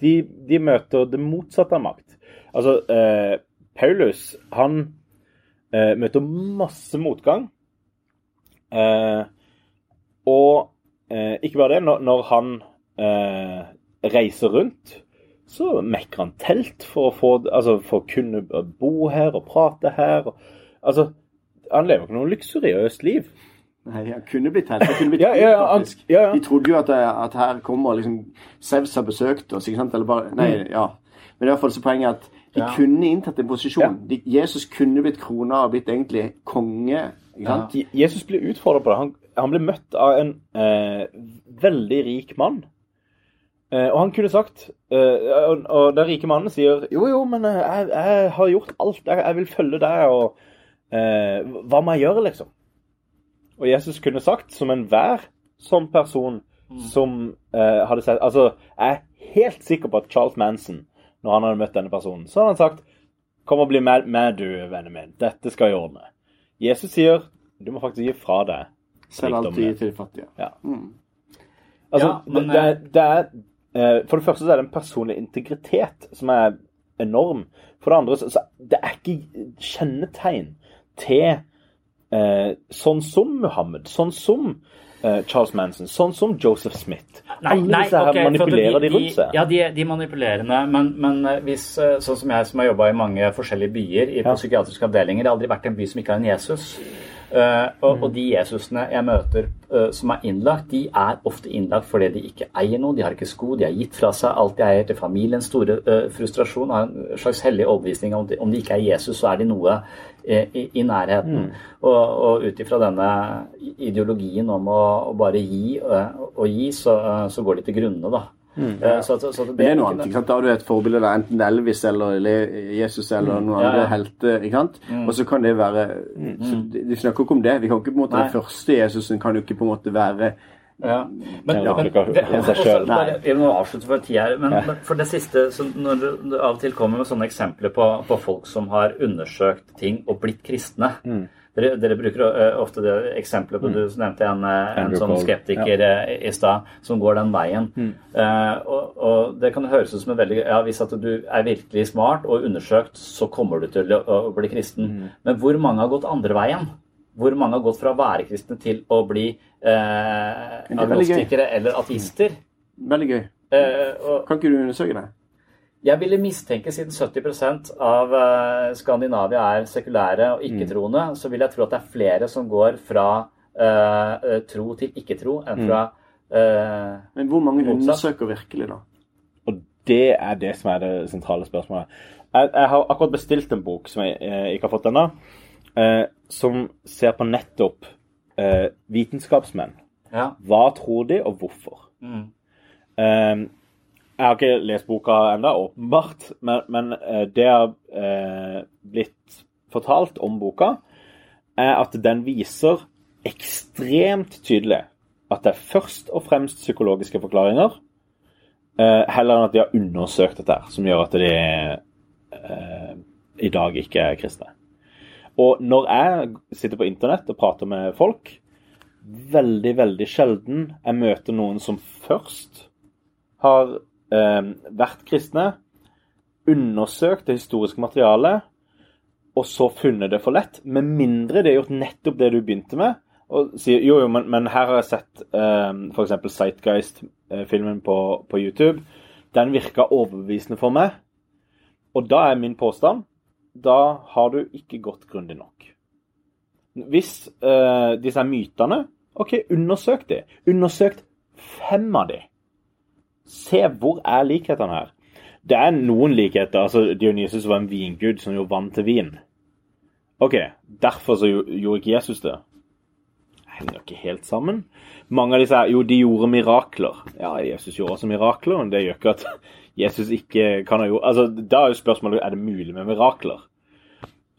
De, de møter det motsatte av makt. Altså, eh, Paulus, han eh, møter masse motgang. Eh, og eh, ikke bare det, når, når han eh, reiser rundt, så mekker han telt for å, få, altså, for å kunne bo her og prate her. Og, altså, han lever ikke noe luksuriøst liv. Nei, han kunne blitt helt. Han kunne blitt Ja, ja, ja, han- faktisk. ja, ja. De trodde jo at, det- at her kommer liksom Sevs har besøkt oss, ikke sant? Eller bare Nei, ja. Men i hvert fall så poenget at de Ja. kunne inntatt en posisjon. Ja. De, Jesus kunne blitt krona og blitt egentlig konge. Jesus blir utfordret på det. Han, han blir møtt av en eh, veldig rik mann. Eh, og han kunne sagt eh, og, og den rike mannen sier jo, jo, men eh, jeg, jeg har gjort alt. Jeg, jeg vil følge deg. og eh, Hva må jeg gjøre, liksom? Og Jesus kunne sagt, som enhver sånn person som eh, hadde sett Altså, jeg er helt sikker på at Charles Manson, når han hadde møtt denne personen, så hadde han sagt Kom og bli med, med du, vennen min. Dette skal jeg ordne. Jesus sier du må faktisk gi fra deg Selv alltid til de fattige. Ja. Altså, Ja, men, det, det, er- For det første så er det en personlig integritet som er enorm. For det andre så, det er ikke kjennetegn til eh, sånn som Muhammed, sånn som eh, Charles Manson, sånn som Joseph Smith. Alle disse her ok, for at manipulerer de, rundt seg. Ja, de, de er manipulerende, men, men eh, hvis, eh, sånn som jeg som har jobba i mange forskjellige byer i, på Ja. psykiatriske avdelinger, det har aldri vært en by som ikke har en Jesus. Eh, og, Mm. og de Jesusene jeg møter eh, som er innlagt, de er ofte innlagt fordi de ikke eier noe, de har ikke sko, de har gitt fra seg alt de eier til familiens store eh, frustrasjon, har en slags hellig overbevisning om, om de ikke er Jesus, så er de noe i, nærheten. Mm. Og, og ut ifra denne ideologien om å, å bare gi eh, og gi, så, så går de til grunne, da. Eh, så, så, så det, det er noe annet. Da har du et forbilde, da, enten Elvis eller Jesus eller noen Ja, andre ja. helter. ikke sant? Og så kan det være så de- De snakker ikke om det. Vi kan ikke på en måte Nei. Den første Jesusen kan jo ikke på en måte være Ja. Men, Ja, også bare- Jeg må avslutte for tid her. Men, men for det siste, så når du av og til kommer med sånne eksempler på, på folk som har undersøkt ting og blitt kristne dere, dere bruker eh, ofte det eksempelet på Du nevnte en, eh, en sånn skeptiker ja. i stad som går den veien. Eh, og, og det kan høres ut som en veldig Ja, hvis at du er virkelig smart og undersøkt, så kommer du til å, å bli kristen. Men hvor mange har gått andre veien? Hvor mange har gått fra å være kristne til å bli eh, er agnostikere eller ateister? Veldig gøy. Eh, og Kan ikke du undersøke det? Jeg ville mistenke, siden 70 av eh, Skandinavia er sekulære og ikke-troende, så vil jeg tro at det er flere som går fra eh, eh, tro til ikke-tro enn fra uh, Men hvor mange Motsatt. undersøker virkelig, da? Og det er det som er det sentrale spørsmålet. Jeg, jeg har akkurat bestilt en bok som jeg eh, ikke har fått ennå, eh, som ser på nettopp eh, vitenskapsmenn. Ja. Hva tror de, og hvorfor? Mm. Jeg har ikke lest boka ennå, åpenbart, men, men eh, det har eh, blitt fortalt om boka, er at den viser ekstremt tydelig at det er først og fremst psykologiske forklaringer, eh, heller enn at de har undersøkt dette, som gjør at de eh, i dag ikke er kristne. Og når jeg sitter på internett og prater med folk, veldig, veldig sjelden jeg møter noen som først har vært kristne, undersøkt det historiske materialet, og så funnet det for lett, med mindre de har gjort nettopp det du begynte med, og sier jo, jo, men, men her har jeg sett eh, f.eks. Sightguist-filmen på, på YouTube. Den virka overbevisende for meg. Og da er min påstand da har du ikke gått grundig nok. Hvis eh, disse mytene OK, undersøk de. Undersøk fem av de. Se hvor er likhetene her. Det er noen likheter. altså Dionysus var en vingud som gjorde vann til vin. OK, derfor så gjorde ikke Jesus det. Henger ikke helt sammen. Mange av disse her, jo, de gjorde mirakler. Ja, Jesus gjorde også mirakler, men det gjør ikke at Jesus ikke kan ha gjort Altså, Da er jo spørsmålet er det mulig med mirakler.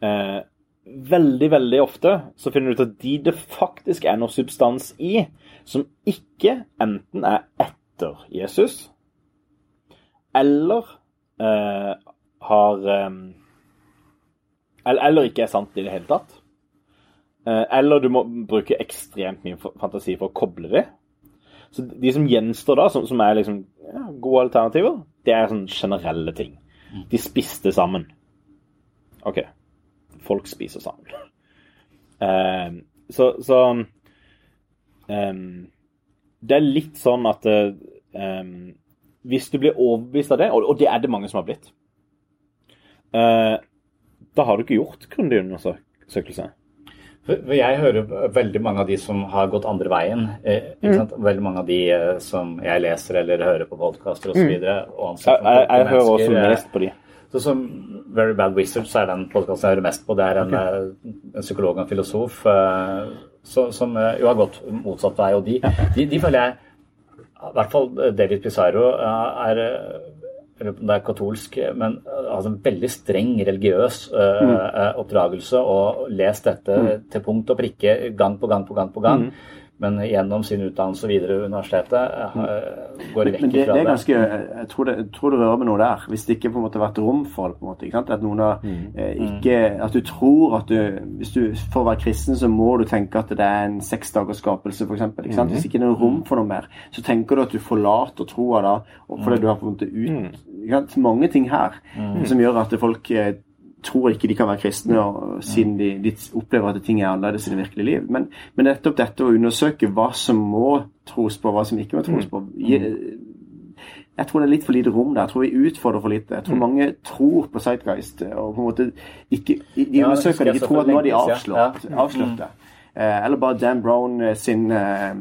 Eh, veldig, veldig ofte så finner du ut at de det faktisk er noe substans i, som ikke enten er etter Jesus, eller eh, har eh, eller, eller ikke er sant i det hele tatt. Eh, eller du må bruke ekstremt mye fantasi for å koble det. Så de som gjenstår da, som, som er liksom ja, gode alternativer, det er sånn generelle ting. De spiste sammen. OK. Folk spiser sammen. Eh, så så eh, Det er litt sånn at eh, Hvis du blir overbevist av det, og, og det er det mange som har blitt, uh, da har du ikke gjort grundig undersøkelse. For jeg hører veldig mange av de som har gått andre veien. Eh, sant? Veldig mange av de som jeg leser eller hører på podkaster osv. Jeg, jeg, jeg hører også mest på de. Så som Very Bad Wizards så er den podkasten jeg hører mest på. Det er en, okay. en psykolog og en filosof eh, så, som eh, jo har gått motsatt vei. Og de, de, de føler jeg I hvert fall David Pizarro eh, er eh, det er katolsk, men eh, altså en veldig streng religiøs uh, mm. oppdragelse og lest dette til punkt og prikke gang på gang på gang på gang. Men gjennom sin utdannelse videre ved universitetet eh, går de vekk Men det, fra det er ganske Jeg tror det, jeg tror det rører med noe der. Hvis det ikke på en måte har vært rom for det. på en måte, ikke sant? At noen har eh, ikke At du tror at du Hvis du For å være kristen så må du tenke at det er en seksdagers skapelse, f.eks. Sant? Hvis ikke det er rom for noe mer, så tenker du at du forlater troa da, fordi du har på en måte ut ikke sant? Mange ting her som gjør at folk eh, tror ikke de kan være kristne, og, siden de, de opplever at ting er annerledes i det virkelige liv. Men, men nettopp dette å undersøke hva som må tros på, hva som ikke må tros på jeg, Jeg tror det er litt for lite rom der. Jeg tror vi utfordrer for lite. Jeg tror mange tror på Zeitgeist og på en måte ikke De undersøker det, de tror at nå har de avslørt, avslørt. Eh, eller bare Dan Brown eh, sin eh,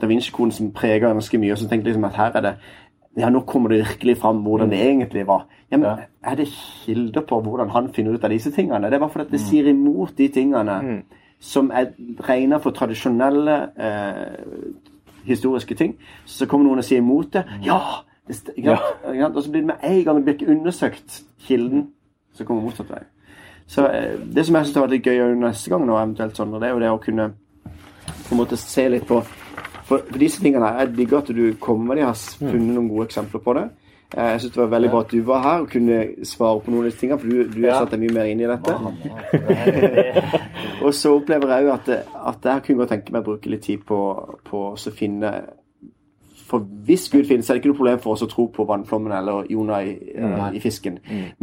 Da Vinci-koden som preger ganske mye, og som tenker liksom at her er det ja, nå kommer det virkelig fram hvordan det egentlig var. Ja, men Ja. Er det kilder på hvordan han finner ut av disse tingene? Det er bare fordi det sier imot de tingene som er regna for tradisjonelle eh, historiske ting. Så kommer noen og sier imot det. Ja, det, sant? Og så blir det med en gang det blir ikke undersøkt kilden, så kommer motsatt vei. Så eh, Det som jeg syns har vært litt gøy neste gang, nå, eventuelt sånn, det er jo det å kunne på en måte se litt på For, for disse tingene Jeg digger at du kommer med de har funnet noen gode eksempler på det. Eh, Jeg synes det var veldig bra at du var her og kunne svare på noen av disse tingene, for du, du har satt deg mye mer inn i dette. og så opplever jeg jo at, det- at jeg kunne godt tenke meg å bruke litt tid på, på å finne For hvis Gud finnes, er det ikke noe problem for oss å tro på vannflommen eller Jonah i, i fisken.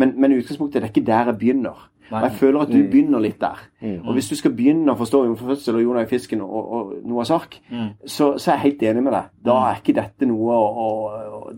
Men, men i utgangspunktet er det ikke der jeg begynner. Og jeg føler at du begynner litt der. Og hvis du skal begynne å forstå jomfru fødsel og Jonah i fisken og, og Noahs ark, så, så er jeg helt enig med deg. Da er ikke dette noe å,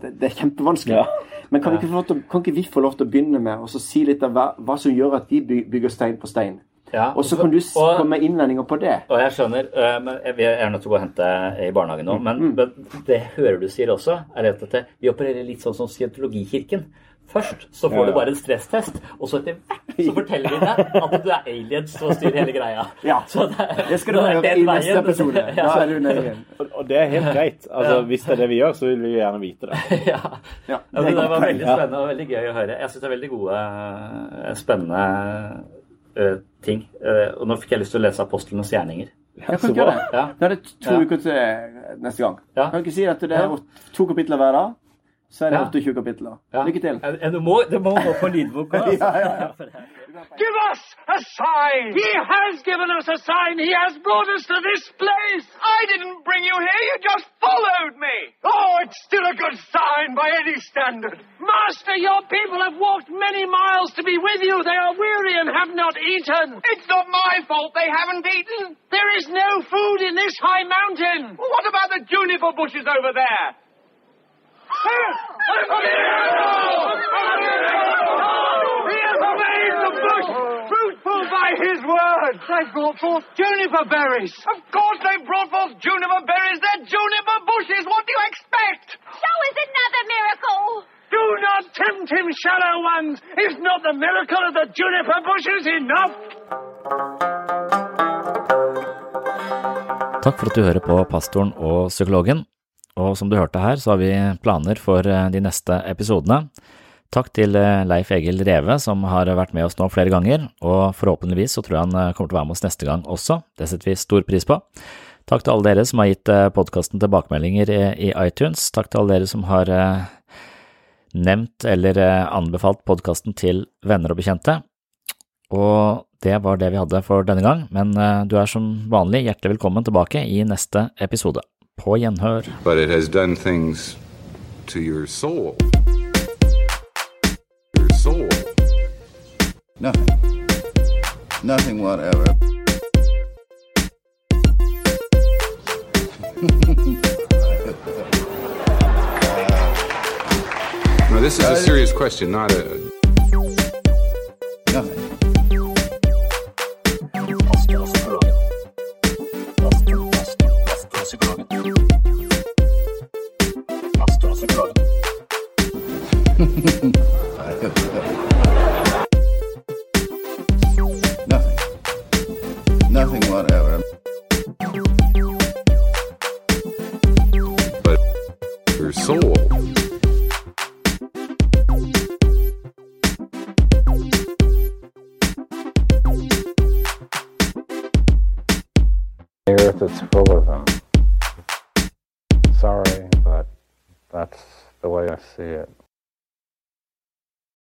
det, det er kjempevanskelig. Men kan, vi ikke til, kan ikke vi få lov til å begynne med å si litt av hva, hva som gjør at de bygger stein på stein? Ja, Og så kan du komme med innvendinger på det. Og jeg skjønner, jeg jeg er nødt til å gå og hente i barnehagen nå. Men, men det hører du sier også, er at vi opererer litt sånn som scientologikirken. Først så får du bare en stresstest, og så etter hvert så forteller de deg at du er aliens og styrer hele greia. Ja. Så det, Det skal du høre i neste episode. Da er du nede igjen. Og, det er helt greit. Altså, Hvis det er det vi gjør, så vil vi gjerne vite det. Ja. Ja, Det, det var veldig spennende og veldig gøy å høre. Jeg syns det er veldig gode, eh, spennende uh, ting. Uh, og nå fikk jeg lyst til å lese Apostlenes gjerninger. Jeg kan ikke gjøre det. Ja. Da er det to Ja. uker til neste gang. Ja. Kan du ikke si at det er to kapitler hver dag? Så er det Ja. 28 kapitler. Ja. Lykke til. Du må, du må gå på lydbok òg. Ja, ja, ja. Give us a sign! He has given us a sign! He has brought us to this place! I didn't bring you here, you just followed me! Oh, it's still a good sign by any standard! Master, your people have walked many miles to be with you. They are weary and have not eaten. It's not my fault they haven't eaten. There is no food in this high mountain. What about the juniper bushes over there? He has made the bush fruitful by his word. They brought forth juniper berries. Of course they brought forth juniper berries. They're juniper bushes. What do you expect? Show us another miracle. Do not tempt him, shallow ones. Is not the miracle of the juniper bushes enough? Takk for at du hører på Pastoren og psykologen. Og som du hørte her, så har vi planer for eh, de neste episodene. Takk til eh, Leif Egil Reve, som har vært med oss nå flere ganger, og forhåpentligvis så tror jeg han eh, kommer til å være med oss neste gang også. Det setter vi stor pris på. Takk til alle dere som har gitt podkasten tilbakemeldinger i, iTunes. Takk til alle dere som har nevnt eller anbefalt podkasten til venner og bekjente. Og det var det vi hadde for denne gang, men du er som vanlig hjertelig velkommen tilbake i neste episode. På gjenhør. but it has done things to your soul. Your soul. Nothing. Nothing whatever. Now, this is a serious question, not a. Nothing. ありがとうございます。